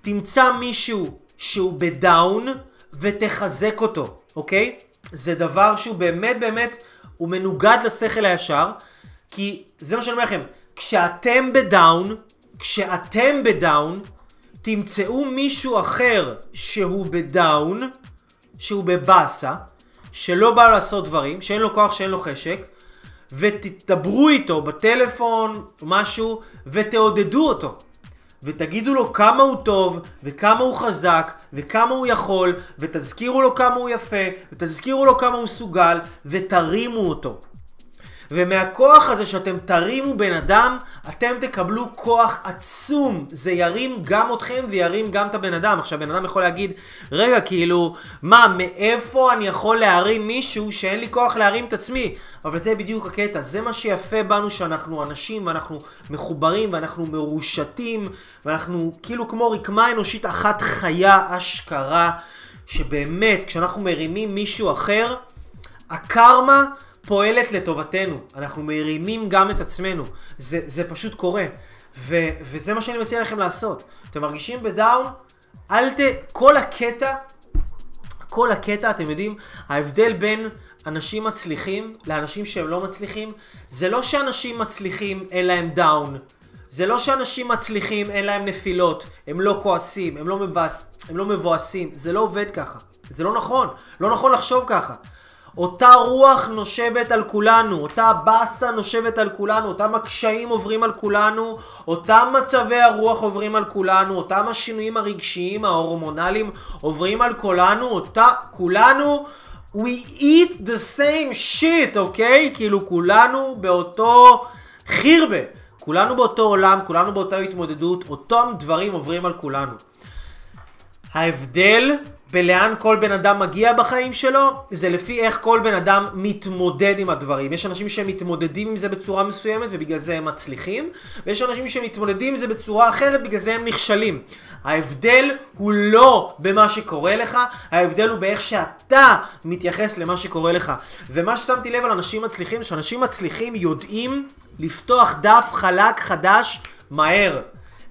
תמצא מישהו שהוא בדאון ותחזק אותו, אוקיי? זה דבר שהוא באמת באמת, הוא מנוגד לשכל הישר, כי זה מה שאני אומר לכם, כשאתם ב down, כשאתם ב down, תמצאו מישהו אחר שהוא ב down, שהוא בבאסה, שלא בא לעשות דברים, שאין לו כוח, שאין לו חשק, ותדברו איתו בטלפון, משהו, ותעודדו אותו. ותגידו לו כמה הוא טוב, וכמה הוא חזק, וכמה הוא יכול, ותזכירו לו כמה הוא יפה, ותזכירו לו כמה הוא מסוגל, ותרימו אותו. ומהכוח הזה שאתם תרימו בן אדם, אתם תקבלו כוח עצום. זה ירים גם אתכם וירים גם את הבן אדם. עכשיו, בן אדם יכול להגיד, רגע, כאילו, מה, מאיפה אני יכול להרים מישהו שאין לי כוח להרים את עצמי? אבל זה בדיוק הקטע, זה מה שיפה בנו שאנחנו אנשים ואנחנו מחוברים ואנחנו מרושתים ואנחנו כאילו כמו רקמה אנושית אחת חיה אשכרה, שבאמת, כשאנחנו מרימים מישהו אחר, הקרמה פועלת לטובתנו. אנחנו מרימים גם את עצמנו. זה, זה פשוט קורה. ו, וזה מה שאני מציע לכם לעשות. אתם מרגישים ב down? אל ת... כל הקטע, כל הקטע, אתם יודעים, ההבדל בין אנשים מצליחים לאנשים שהם לא מצליחים, זה לא שאנשים מצליחים אין להם down. זה לא שאנשים מצליחים אין להם נפילות, הם לא כועסים, הם לא, מבאס, הם לא מבואסים, זה לא עובד ככה. זה לא נכון, לא נכון לחשוב ככה. אותה רוח נושבת על כולנו, אותה באסה נושבת על כולנו, אותם הקשיים עוברים על כולנו, אותם מצבי הרוח עוברים על כולנו, אותם השינויים הרגשיים, ההורמונליים עוברים על כולנו, אותה, כולנו, we eat the same shit, אוקיי? Okay? כאילו כולנו באותו חירבה, כולנו באותו עולם, כולנו באותה התמודדות, אותם דברים עוברים על כולנו. ההבדל בלאן כל בן אדם מגיע בחיים שלו, זה לפי איך כל בן אדם מתמודד עם הדברים. יש אנשים שמתמודדים עם זה בצורה מסוימת ובגלל זה הם מצליחים, ויש אנשים שמתמודדים עם זה בצורה אחרת, בגלל זה הם נכשלים. ההבדל הוא לא במה שקורה לך, ההבדל הוא באיך שאתה מתייחס למה שקורה לך. ומה ששמתי לב על אנשים מצליחים, שאנשים מצליחים יודעים לפתוח דף חלק חדש מהר.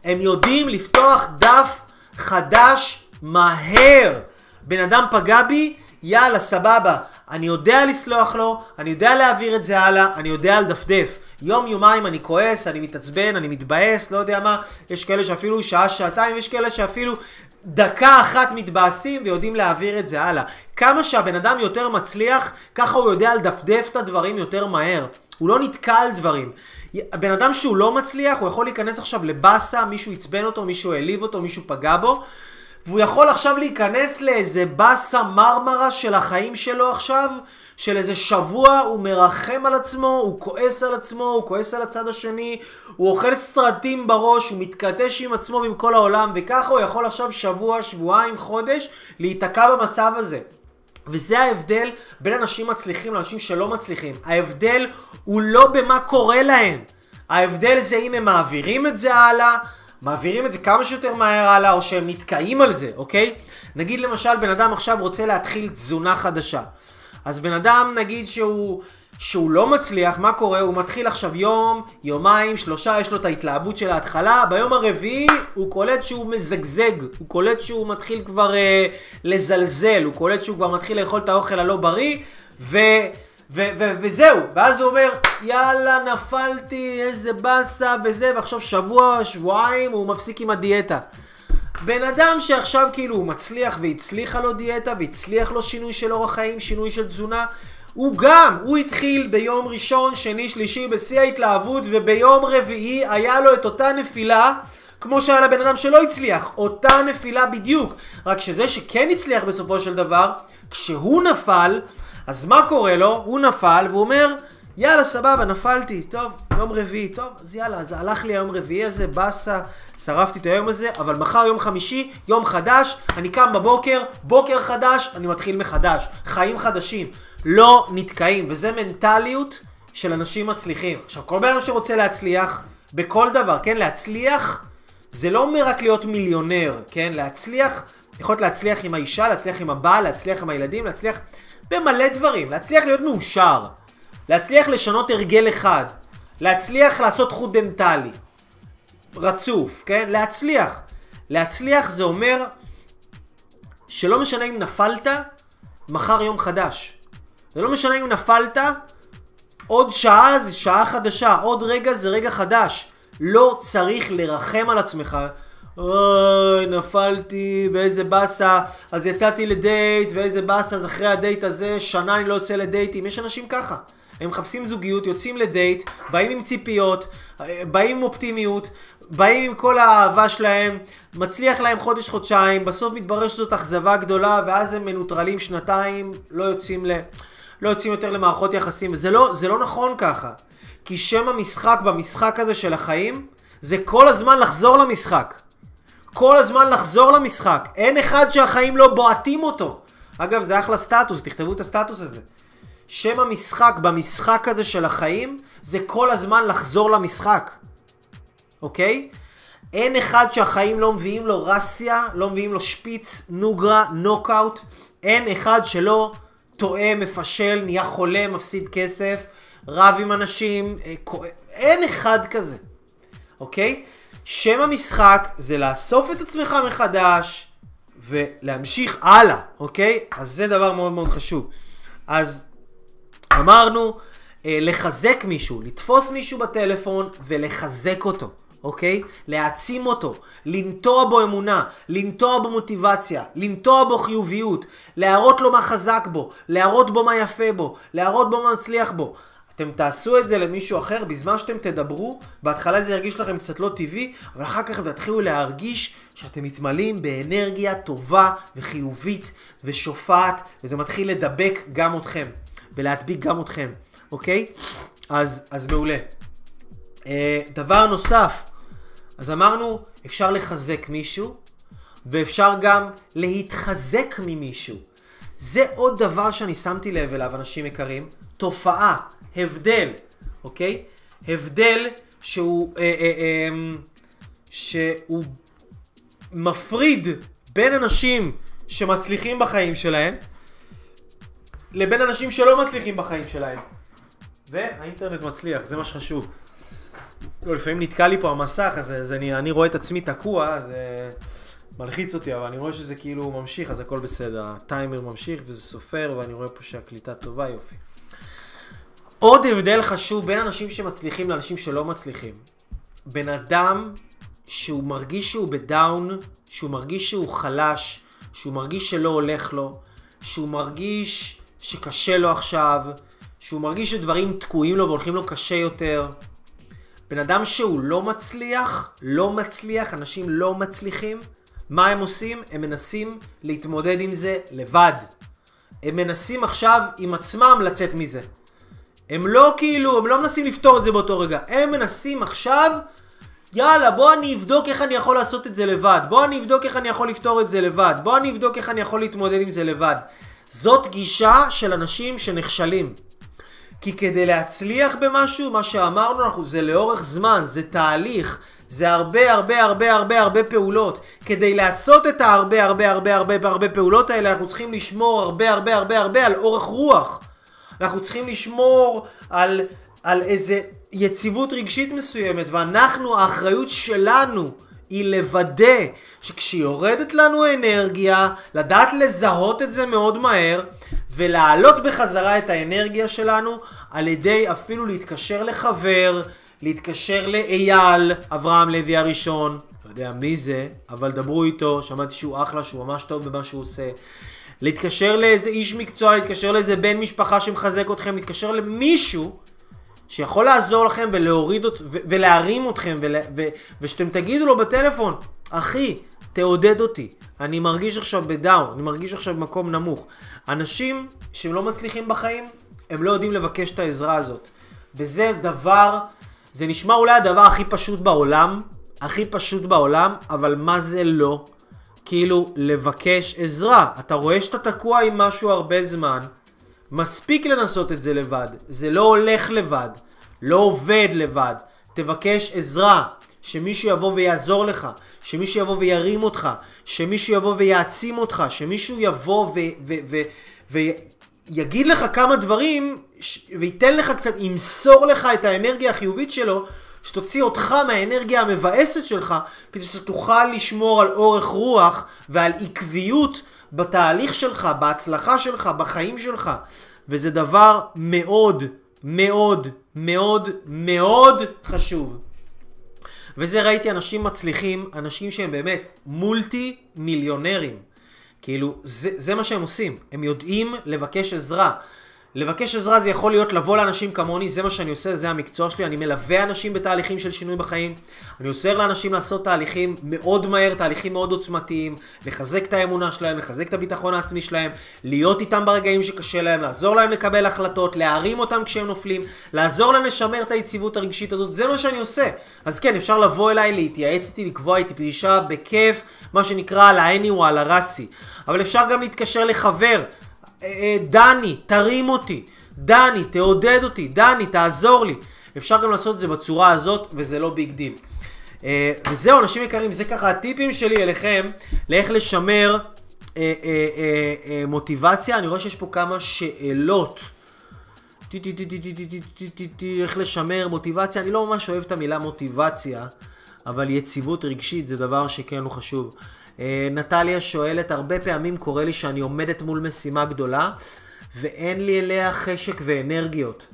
הם יודעים לפתוח דף חדש מהר. בן אדם פגע בי, יאללה, סבבה. אני יודע לסלוח לו, אני יודע להעביר את זה הלאה, אני יודע לדפדף. יום יומיים אני כועס, אני מתעצבן, אני מתבאס, לא יודע מה, יש כאלה שאפילו שעה, שעתיים, יש כאלה שאפילו דקה אחת מתבאסים ויודעים להעביר את זה הלאה. כמה שהבן אדם יותר מצליח, ככה הוא יודע לדפדף את הדברים יותר מהר. הוא לא נתקע על דברים. הבן אדם שהוא לא מצליח, הוא יכול להיכנס עכשיו לבאסה, מישהו עצבן אותו, מישהו העליב אותו, מישהו פגע בו, והוא יכול עכשיו להיכנס לאיזה באסה מרמרה של החיים שלו עכשיו, של איזה שבוע, הוא מרחם על עצמו, הוא כועס על עצמו, הוא כועס על הצד השני, הוא אוכל סרטים בראש, הוא מתכתש עם עצמו ועם כל העולם, וככה הוא יכול עכשיו שבוע, שבועיים, חודש, להיתקע במצב הזה. וזה ההבדל בין אנשים מצליחים לאנשים שלא מצליחים. ההבדל הוא לא במה קורה להם. ההבדל זה אם הם מעבירים את זה הלאה, מעבירים את זה כמה שיותר מהר הלאה, או שהם נתקעים על זה, אוקיי? נגיד למשל, בן אדם עכשיו רוצה להתחיל תזונה חדשה. אז בן אדם, נגיד שהוא... שהוא לא מצליח, מה קורה? הוא מתחיל עכשיו יום, יומיים, שלושה, יש לו את ההתלהבות של ההתחלה, ביום הרביעי הוא קולט שהוא מזגזג, הוא קולט שהוא מתחיל כבר אה, לזלזל, הוא קולט שהוא כבר מתחיל לאכול את האוכל הלא בריא, ו... ו- ו- וזהו, ואז הוא אומר, יאללה, נפלתי, איזה באסה וזה, ועכשיו שבוע, שבועיים, הוא מפסיק עם הדיאטה. בן אדם שעכשיו כאילו הוא מצליח והצליחה לו דיאטה, והצליח לו שינוי של אורח חיים, שינוי של תזונה, הוא גם, הוא התחיל ביום ראשון, שני, שלישי, בשיא ההתלהבות, וביום רביעי היה לו את אותה נפילה, כמו שהיה לבן אדם שלא הצליח, אותה נפילה בדיוק. רק שזה שכן הצליח בסופו של דבר, כשהוא נפל, אז מה קורה לו? הוא נפל והוא אומר, יאללה סבבה, נפלתי, טוב, יום רביעי, טוב, אז יאללה, אז הלך לי היום רביעי הזה, באסה, שרפתי את היום הזה, אבל מחר יום חמישי, יום חדש, אני קם בבוקר, בוקר חדש, אני מתחיל מחדש, חיים חדשים, לא נתקעים, וזה מנטליות של אנשים מצליחים. עכשיו, כל בן אדם שרוצה להצליח, בכל דבר, כן, להצליח, זה לא אומר רק להיות מיליונר, כן, להצליח, יכול להיות להצליח עם האישה, להצליח עם הבעל, להצליח עם הילדים, להצליח במלא דברים, להצליח להיות מאושר. להצליח לשנות הרגל אחד, להצליח לעשות חוט דנטלי, רצוף, כן? להצליח. להצליח זה אומר שלא משנה אם נפלת, מחר יום חדש. זה לא משנה אם נפלת, עוד שעה זה שעה חדשה, עוד רגע זה רגע חדש. לא צריך לרחם על עצמך. אוי, נפלתי, ואיזה באסה, אז יצאתי לדייט, ואיזה באסה, אז אחרי הדייט הזה, שנה אני לא יוצא לדייטים. יש אנשים ככה. הם מחפשים זוגיות, יוצאים לדייט, באים עם ציפיות, באים עם אופטימיות, באים עם כל האהבה שלהם, מצליח להם חודש-חודשיים, בסוף מתברר שזאת אכזבה גדולה, ואז הם מנוטרלים שנתיים, לא יוצאים, ל... לא יוצאים יותר למערכות יחסים, וזה לא, לא נכון ככה. כי שם המשחק במשחק הזה של החיים, זה כל הזמן לחזור למשחק. כל הזמן לחזור למשחק. אין אחד שהחיים לא בועטים אותו. אגב, זה אחלה סטטוס, תכתבו את הסטטוס הזה. שם המשחק במשחק הזה של החיים זה כל הזמן לחזור למשחק, אוקיי? אין אחד שהחיים לא מביאים לו רסיה, לא מביאים לו שפיץ, נוגרה, נוקאוט. אין אחד שלא טועה, מפשל, נהיה חולה, מפסיד כסף, רב עם אנשים, אה, אין אחד כזה, אוקיי? שם המשחק זה לאסוף את עצמך מחדש ולהמשיך הלאה, אוקיי? אז זה דבר מאוד מאוד חשוב. אז אמרנו אה, לחזק מישהו, לתפוס מישהו בטלפון ולחזק אותו, אוקיי? להעצים אותו, לנטוע בו אמונה, לנטוע בו מוטיבציה, לנטוע בו חיוביות, להראות לו מה חזק בו, להראות בו מה יפה בו, להראות בו מה מצליח בו. אתם תעשו את זה למישהו אחר, בזמן שאתם תדברו, בהתחלה זה ירגיש לכם קצת לא טבעי, אבל אחר כך תתחילו להרגיש שאתם מתמלאים באנרגיה טובה וחיובית ושופעת, וזה מתחיל לדבק גם אתכם. ולהדביק גם אתכם, אוקיי? אז, אז מעולה. אה, דבר נוסף, אז אמרנו, אפשר לחזק מישהו, ואפשר גם להתחזק ממישהו. זה עוד דבר שאני שמתי לב אליו, אנשים יקרים. תופעה, הבדל, אוקיי? הבדל שהוא, אה, אה, אה, שהוא מפריד בין אנשים שמצליחים בחיים שלהם, לבין אנשים שלא מצליחים בחיים שלהם. והאינטרנט מצליח, זה מה שחשוב. לא, לפעמים נתקע לי פה המסך, אז, אז אני, אני רואה את עצמי תקוע, זה מלחיץ אותי, אבל אני רואה שזה כאילו ממשיך, אז הכל בסדר. הטיימר ממשיך וזה סופר, ואני רואה פה שהקליטה טובה, יופי. עוד הבדל חשוב בין אנשים שמצליחים לאנשים שלא מצליחים. בן אדם שהוא מרגיש שהוא בדאון, שהוא מרגיש שהוא חלש, שהוא מרגיש שלא הולך לו, שהוא מרגיש שקשה לו עכשיו, שהוא מרגיש שדברים תקועים לו והולכים לו קשה יותר. בן אדם שהוא לא מצליח, לא מצליח, אנשים לא מצליחים, מה הם עושים? הם מנסים להתמודד עם זה לבד. הם מנסים עכשיו עם עצמם לצאת מזה. הם לא כאילו, הם לא מנסים לפתור את זה באותו רגע. הם מנסים עכשיו, יאללה, בוא אני אבדוק איך אני יכול לעשות את זה לבד. בוא אני אבדוק איך אני יכול לפתור את זה לבד. בוא אני אבדוק איך אני יכול להתמודד עם זה לבד. זאת גישה של אנשים שנכשלים. כי כדי להצליח במשהו, מה שאמרנו אנחנו, זה לאורך זמן, זה תהליך, זה הרבה הרבה הרבה הרבה הרבה פעולות. כדי לעשות את ההרבה הרבה הרבה הרבה הרבה פעולות האלה, אנחנו צריכים לשמור הרבה הרבה הרבה הרבה על אורך רוח. אנחנו צריכים לשמור על, על איזה יציבות רגשית מסוימת, ואנחנו, האחריות שלנו היא לוודא שכשיורדת לנו אנרגיה, לדעת לזהות את זה מאוד מהר, ולהעלות בחזרה את האנרגיה שלנו על ידי אפילו להתקשר לחבר, להתקשר לאייל, אברהם לוי הראשון, לא יודע מי זה, אבל דברו איתו, שמעתי שהוא אחלה, שהוא ממש טוב במה שהוא עושה. להתקשר לאיזה איש מקצוע, להתקשר לאיזה בן משפחה שמחזק אתכם, להתקשר למישהו שיכול לעזור לכם ולהוריד ות, ו- ולהרים אתכם, ול- ו- ושאתם תגידו לו בטלפון, אחי, תעודד אותי. אני מרגיש עכשיו בדאון, אני מרגיש עכשיו במקום נמוך. אנשים שהם לא מצליחים בחיים, הם לא יודעים לבקש את העזרה הזאת. וזה דבר, זה נשמע אולי הדבר הכי פשוט בעולם, הכי פשוט בעולם, אבל מה זה לא? כאילו, לבקש עזרה. אתה רואה שאתה תקוע עם משהו הרבה זמן, מספיק לנסות את זה לבד. זה לא הולך לבד, לא עובד לבד. תבקש עזרה, שמישהו יבוא ויעזור לך, שמישהו יבוא וירים אותך, שמישהו יבוא ויעצים אותך, שמישהו יבוא ו... ו, ו, ו יגיד לך כמה דברים וייתן לך קצת, ימסור לך את האנרגיה החיובית שלו, שתוציא אותך מהאנרגיה המבאסת שלך, כדי שאתה תוכל לשמור על אורך רוח ועל עקביות בתהליך שלך, בהצלחה שלך, בחיים שלך. וזה דבר מאוד, מאוד, מאוד, מאוד חשוב. וזה ראיתי אנשים מצליחים, אנשים שהם באמת מולטי מיליונרים. כאילו, זה, זה מה שהם עושים. הם יודעים לבקש עזרה. לבקש עזרה זה יכול להיות לבוא לאנשים כמוני, זה מה שאני עושה, זה המקצוע שלי, אני מלווה אנשים בתהליכים של שינוי בחיים, אני עוזר לאנשים לעשות תהליכים מאוד מהר, תהליכים מאוד עוצמתיים, לחזק את האמונה שלהם, לחזק את הביטחון העצמי שלהם, להיות איתם ברגעים שקשה להם, לעזור להם לקבל החלטות, להרים אותם כשהם נופלים, לעזור להם לשמר את היציבות הרגשית הזאת, זה מה שאני עושה. אז כן, אפשר לבוא אליי, להתייעץ איתי, לקבוע איתי פגישה בכיף, מה שנקרא على عيني وعلى راسي. אבל אפשר גם להתקשר לחבר. אה, אה, דני, תרים אותי. דני, תעודד אותי. דני, תעזור לי. אפשר גם לעשות את זה בצורה הזאת, וזה לא big deal. אה, וזהו, אנשים יקרים, זה ככה הטיפים שלי אליכם, לאיך לשמר מוטיבציה. אני רואה שיש פה כמה שאלות. איך לשמר מוטיבציה, אני לא ממש אוהב את המילה מוטיבציה, אבל יציבות רגשית זה דבר שכן הוא חשוב. אה, נטליה שואלת, הרבה פעמים קורה לי שאני עומדת מול משימה גדולה, ואין לי אליה חשק ואנרגיות.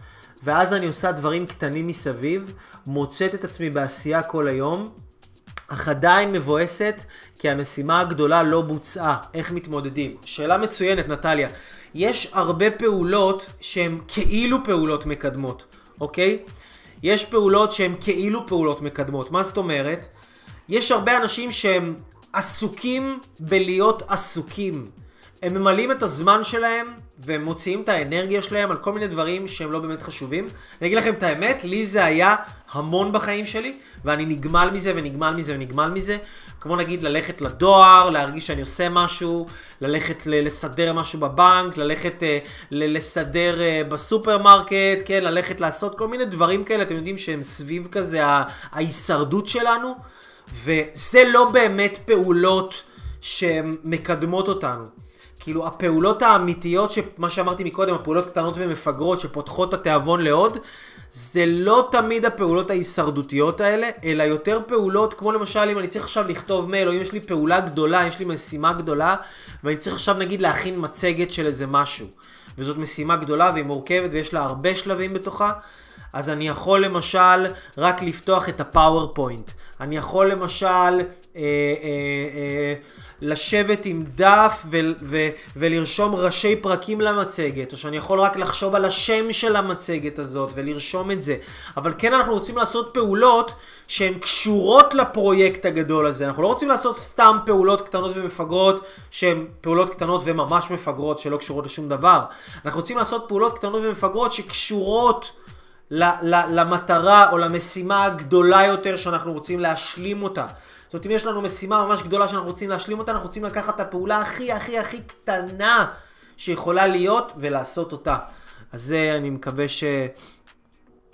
ואז אני עושה דברים קטנים מסביב, מוצאת את עצמי בעשייה כל היום, אך עדיין מבואסת כי המשימה הגדולה לא בוצעה. איך מתמודדים? שאלה מצוינת, נטליה. יש הרבה פעולות שהן כאילו פעולות מקדמות, אוקיי? יש פעולות שהן כאילו פעולות מקדמות. מה זאת אומרת? יש הרבה אנשים שהם עסוקים בלהיות עסוקים. הם ממלאים את הזמן שלהם והם מוציאים את האנרגיה שלהם על כל מיני דברים שהם לא באמת חשובים. אני אגיד לכם את האמת, לי זה היה המון בחיים שלי, ואני נגמל מזה ונגמל מזה ונגמל מזה. כמו נגיד ללכת לדואר, להרגיש שאני עושה משהו, ללכת לסדר משהו בבנק, ללכת uh, לסדר uh, בסופרמרקט, כן, ללכת לעשות כל מיני דברים כאלה, אתם יודעים שהם סביב כזה ההישרדות שלנו. וזה לא באמת פעולות שמקדמות אותנו. כאילו הפעולות האמיתיות, מה שאמרתי מקודם, הפעולות קטנות ומפגרות שפותחות את התיאבון לעוד, זה לא תמיד הפעולות ההישרדותיות האלה, אלא יותר פעולות, כמו למשל אם אני צריך עכשיו לכתוב מייל, או אם יש לי פעולה גדולה, יש לי משימה גדולה, ואני צריך עכשיו נגיד להכין מצגת של איזה משהו. וזאת משימה גדולה והיא מורכבת ויש לה הרבה שלבים בתוכה, אז אני יכול למשל רק לפתוח את הפאורפוינט. אני יכול למשל אה, אה, אה, לשבת עם דף ו- ו- ולרשום ראשי פרקים למצגת, או שאני יכול רק לחשוב על השם של המצגת הזאת ולרשום את זה. אבל כן אנחנו רוצים לעשות פעולות שהן קשורות לפרויקט הגדול הזה. אנחנו לא רוצים לעשות סתם פעולות קטנות ומפגרות שהן פעולות קטנות וממש מפגרות שלא קשורות לשום דבר. אנחנו רוצים לעשות פעולות קטנות ומפגרות שקשורות למטרה או למשימה הגדולה יותר שאנחנו רוצים להשלים אותה. זאת אומרת, אם יש לנו משימה ממש גדולה שאנחנו רוצים להשלים אותה, אנחנו רוצים לקחת את הפעולה הכי הכי הכי קטנה שיכולה להיות ולעשות אותה. אז זה, אני מקווה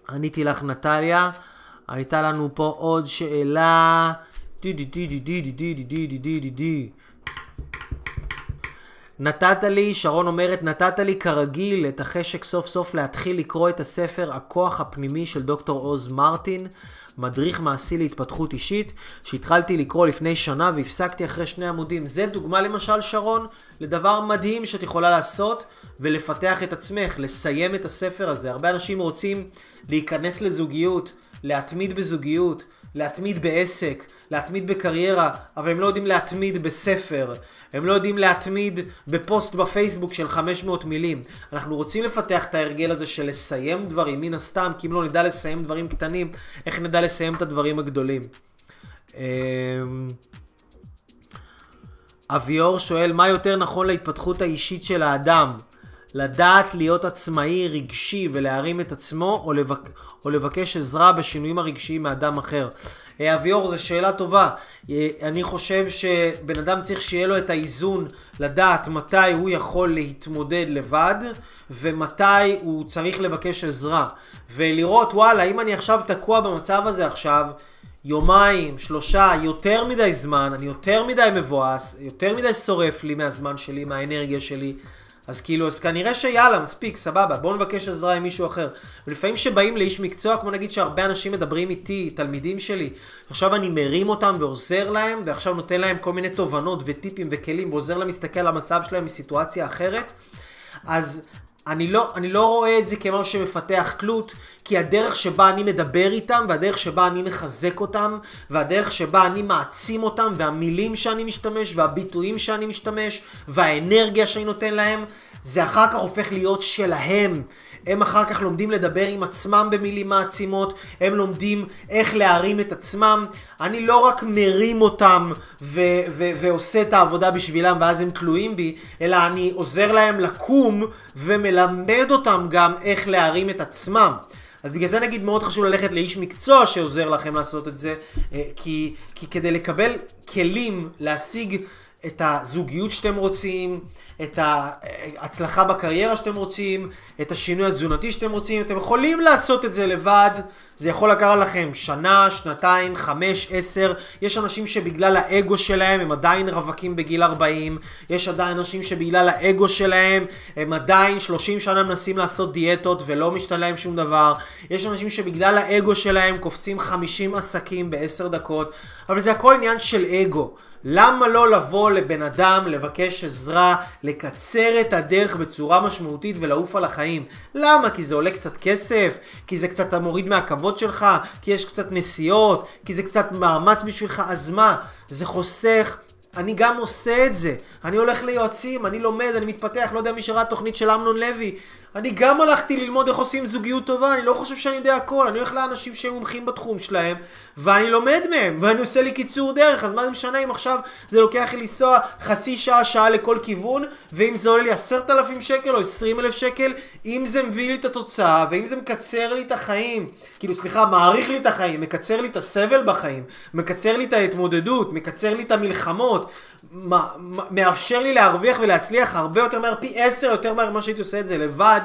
שעניתי לך, נטליה. הייתה לנו פה עוד שאלה. די די די די די די די די די די די נתת לי, שרון אומרת, נתת לי כרגיל את החשק סוף סוף להתחיל לקרוא את הספר הכוח הפנימי של דוקטור עוז מרטין, מדריך מעשי להתפתחות אישית, שהתחלתי לקרוא לפני שנה והפסקתי אחרי שני עמודים. זה דוגמה למשל, שרון, לדבר מדהים שאת יכולה לעשות ולפתח את עצמך, לסיים את הספר הזה. הרבה אנשים רוצים להיכנס לזוגיות, להתמיד בזוגיות, להתמיד בעסק, להתמיד בקריירה, אבל הם לא יודעים להתמיד בספר, הם לא יודעים להתמיד בפוסט בפייסבוק של 500 מילים. אנחנו רוצים לפתח את ההרגל הזה של לסיים דברים, מן הסתם, כי אם לא נדע לסיים דברים קטנים, איך נדע לסיים את הדברים הגדולים? אמ, אביאור שואל, מה יותר נכון להתפתחות האישית של האדם? לדעת להיות עצמאי, רגשי ולהרים את עצמו, או, לבק... או לבקש עזרה בשינויים הרגשיים מאדם אחר? אה, אביאור, זו שאלה טובה. אה, אני חושב שבן אדם צריך שיהיה לו את האיזון לדעת מתי הוא יכול להתמודד לבד, ומתי הוא צריך לבקש עזרה. ולראות, וואלה, אם אני עכשיו תקוע במצב הזה עכשיו, יומיים, שלושה, יותר מדי זמן, אני יותר מדי מבואס, יותר מדי שורף לי מהזמן שלי, מהאנרגיה שלי. אז כאילו, אז כנראה שיאללה, מספיק, סבבה, בואו נבקש עזרה עם מישהו אחר. ולפעמים שבאים לאיש מקצוע, כמו נגיד שהרבה אנשים מדברים איתי, תלמידים שלי, עכשיו אני מרים אותם ועוזר להם, ועכשיו נותן להם כל מיני תובנות וטיפים וכלים, ועוזר להם להסתכל על המצב שלהם מסיטואציה אחרת, אז אני לא, אני לא רואה את זה כמשהו שמפתח תלות, כי הדרך שבה אני מדבר איתם, והדרך שבה אני מחזק אותם, והדרך שבה אני מעצים אותם, והמילים שאני משתמש, והביטויים שאני משתמש, והאנרגיה שאני נותן להם, זה אחר כך הופך להיות שלהם. הם אחר כך לומדים לדבר עם עצמם במילים מעצימות, הם לומדים איך להרים את עצמם. אני לא רק מרים אותם ו- ו- ועושה את העבודה בשבילם ואז הם תלויים בי, אלא אני עוזר להם לקום ומלמד אותם גם איך להרים את עצמם. אז בגלל זה נגיד מאוד חשוב ללכת לאיש מקצוע שעוזר לכם לעשות את זה, אה, כי, כי כדי לקבל כלים להשיג את הזוגיות שאתם רוצים, את ההצלחה בקריירה שאתם רוצים, את השינוי התזונתי שאתם רוצים, אתם יכולים לעשות את זה לבד, זה יכול לקחת לכם שנה, שנתיים, חמש, עשר, יש אנשים שבגלל האגו שלהם הם עדיין רווקים בגיל 40, יש עדיין אנשים שבגלל האגו שלהם הם עדיין 30 שנה מנסים לעשות דיאטות ולא משתנה להם שום דבר, יש אנשים שבגלל האגו שלהם קופצים 50 עסקים בעשר דקות, אבל זה הכל עניין של אגו. למה לא לבוא לבן אדם, לבקש עזרה, לקצר את הדרך בצורה משמעותית ולעוף על החיים? למה? כי זה עולה קצת כסף? כי זה קצת מוריד מהכבוד שלך? כי יש קצת נסיעות? כי זה קצת מאמץ בשבילך? אז מה? זה חוסך אני גם עושה את זה. אני הולך ליועצים, אני לומד, אני מתפתח, לא יודע מי שראה תוכנית של אמנון לוי. אני גם הלכתי ללמוד איך עושים זוגיות טובה, אני לא חושב שאני יודע הכל, אני הולך לאנשים שהם מומחים בתחום שלהם, ואני לומד מהם, ואני עושה לי קיצור דרך, אז מה זה משנה אם עכשיו זה לוקח לי לנסוע חצי שעה, שעה לכל כיוון, ואם זה עולה לי עשרת אלפים שקל או עשרים אלף שקל, אם זה מביא לי את התוצאה, ואם זה מקצר לי את החיים, כאילו סליחה, מעריך לי את החיים, מקצר לי את הסבל בחיים, מקצר לי את ההתמודדות, מקצר לי את המלחמות, מאפשר לי להרוויח ולהצליח הרבה יותר מהר, פי עשר יותר מהר ממה שהייתי עושה את זה לבד,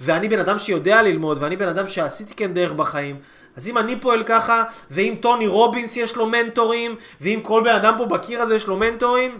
ואני בן אדם שיודע ללמוד, ואני בן אדם שעשיתי כן דרך בחיים, אז אם אני פועל ככה, ואם טוני רובינס יש לו מנטורים, ואם כל בן אדם פה בקיר הזה יש לו מנטורים,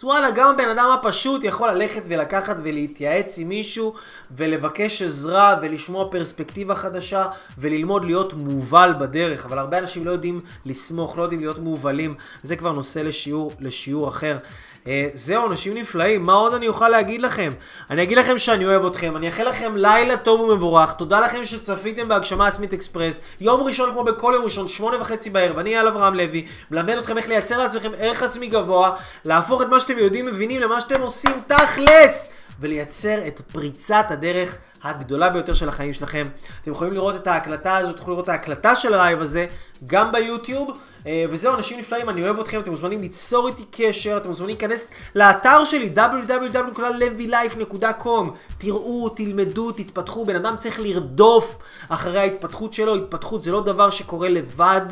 אז וואלה, גם הבן אדם הפשוט יכול ללכת ולקחת ולהתייעץ עם מישהו ולבקש עזרה ולשמוע פרספקטיבה חדשה וללמוד להיות מובל בדרך. אבל הרבה אנשים לא יודעים לסמוך, לא יודעים להיות מובלים. זה כבר נושא לשיעור, לשיעור אחר. אה, זהו, אנשים נפלאים, מה עוד אני אוכל להגיד לכם? אני אגיד לכם שאני אוהב אתכם, אני אאחל לכם לילה טוב ומבורך, תודה לכם שצפיתם בהגשמה עצמית אקספרס, יום ראשון כמו בכל יום ראשון, שמונה וחצי בערב, אני אייל אברהם לוי, מלמד אתכם איך לייצר לעצמכם ערך עצמי גבוה, להפוך את מה שאתם יודעים, מבינים, למה שאתם עושים תכלס! ולייצר את פריצת הדרך הגדולה ביותר של החיים שלכם. אתם יכולים לראות את ההקלטה הזאת, תוכלו לראות את ההקלטה של ה live הזה גם ביוטיוב. אה, וזהו, אנשים נפלאים, אני אוהב אתכם, אתם מוזמנים ליצור איתי קשר, אתם מוזמנים להיכנס לאתר שלי, www.levylife.com תראו, תלמדו, תתפתחו, בן אדם צריך לרדוף אחרי ההתפתחות שלו, התפתחות זה לא דבר שקורה לבד,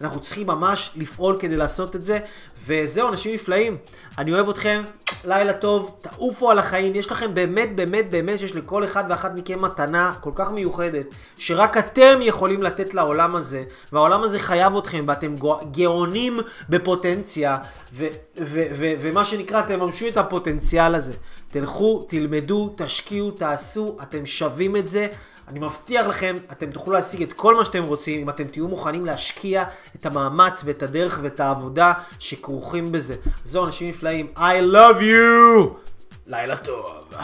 אנחנו צריכים ממש לפעול כדי לעשות את זה, וזהו, אנשים נפלאים, אני אוהב אתכם, לילה טוב, תעופו על החיים, יש לכם באמת, באמת, באמת, יש לכל אחד ואחת מכם מתנה כל כך מיוחדת, שרק אתם יכולים לתת לעולם הזה, והעולם הזה חייב אתכם, ואתם גאונים בפוטנציה, ומה שנקרא, תממשו את הפוטנציאל הזה. תלכו, תלמדו, תשקיעו, תעשו, אתם שווים את זה. אני מבטיח לכם, אתם תוכלו להשיג את כל מה שאתם רוצים, אם אתם תהיו מוכנים להשקיע את המאמץ ואת הדרך ואת העבודה שכרוכים בזה. זהו, אנשים נפלאים. I love you! לילה טוב.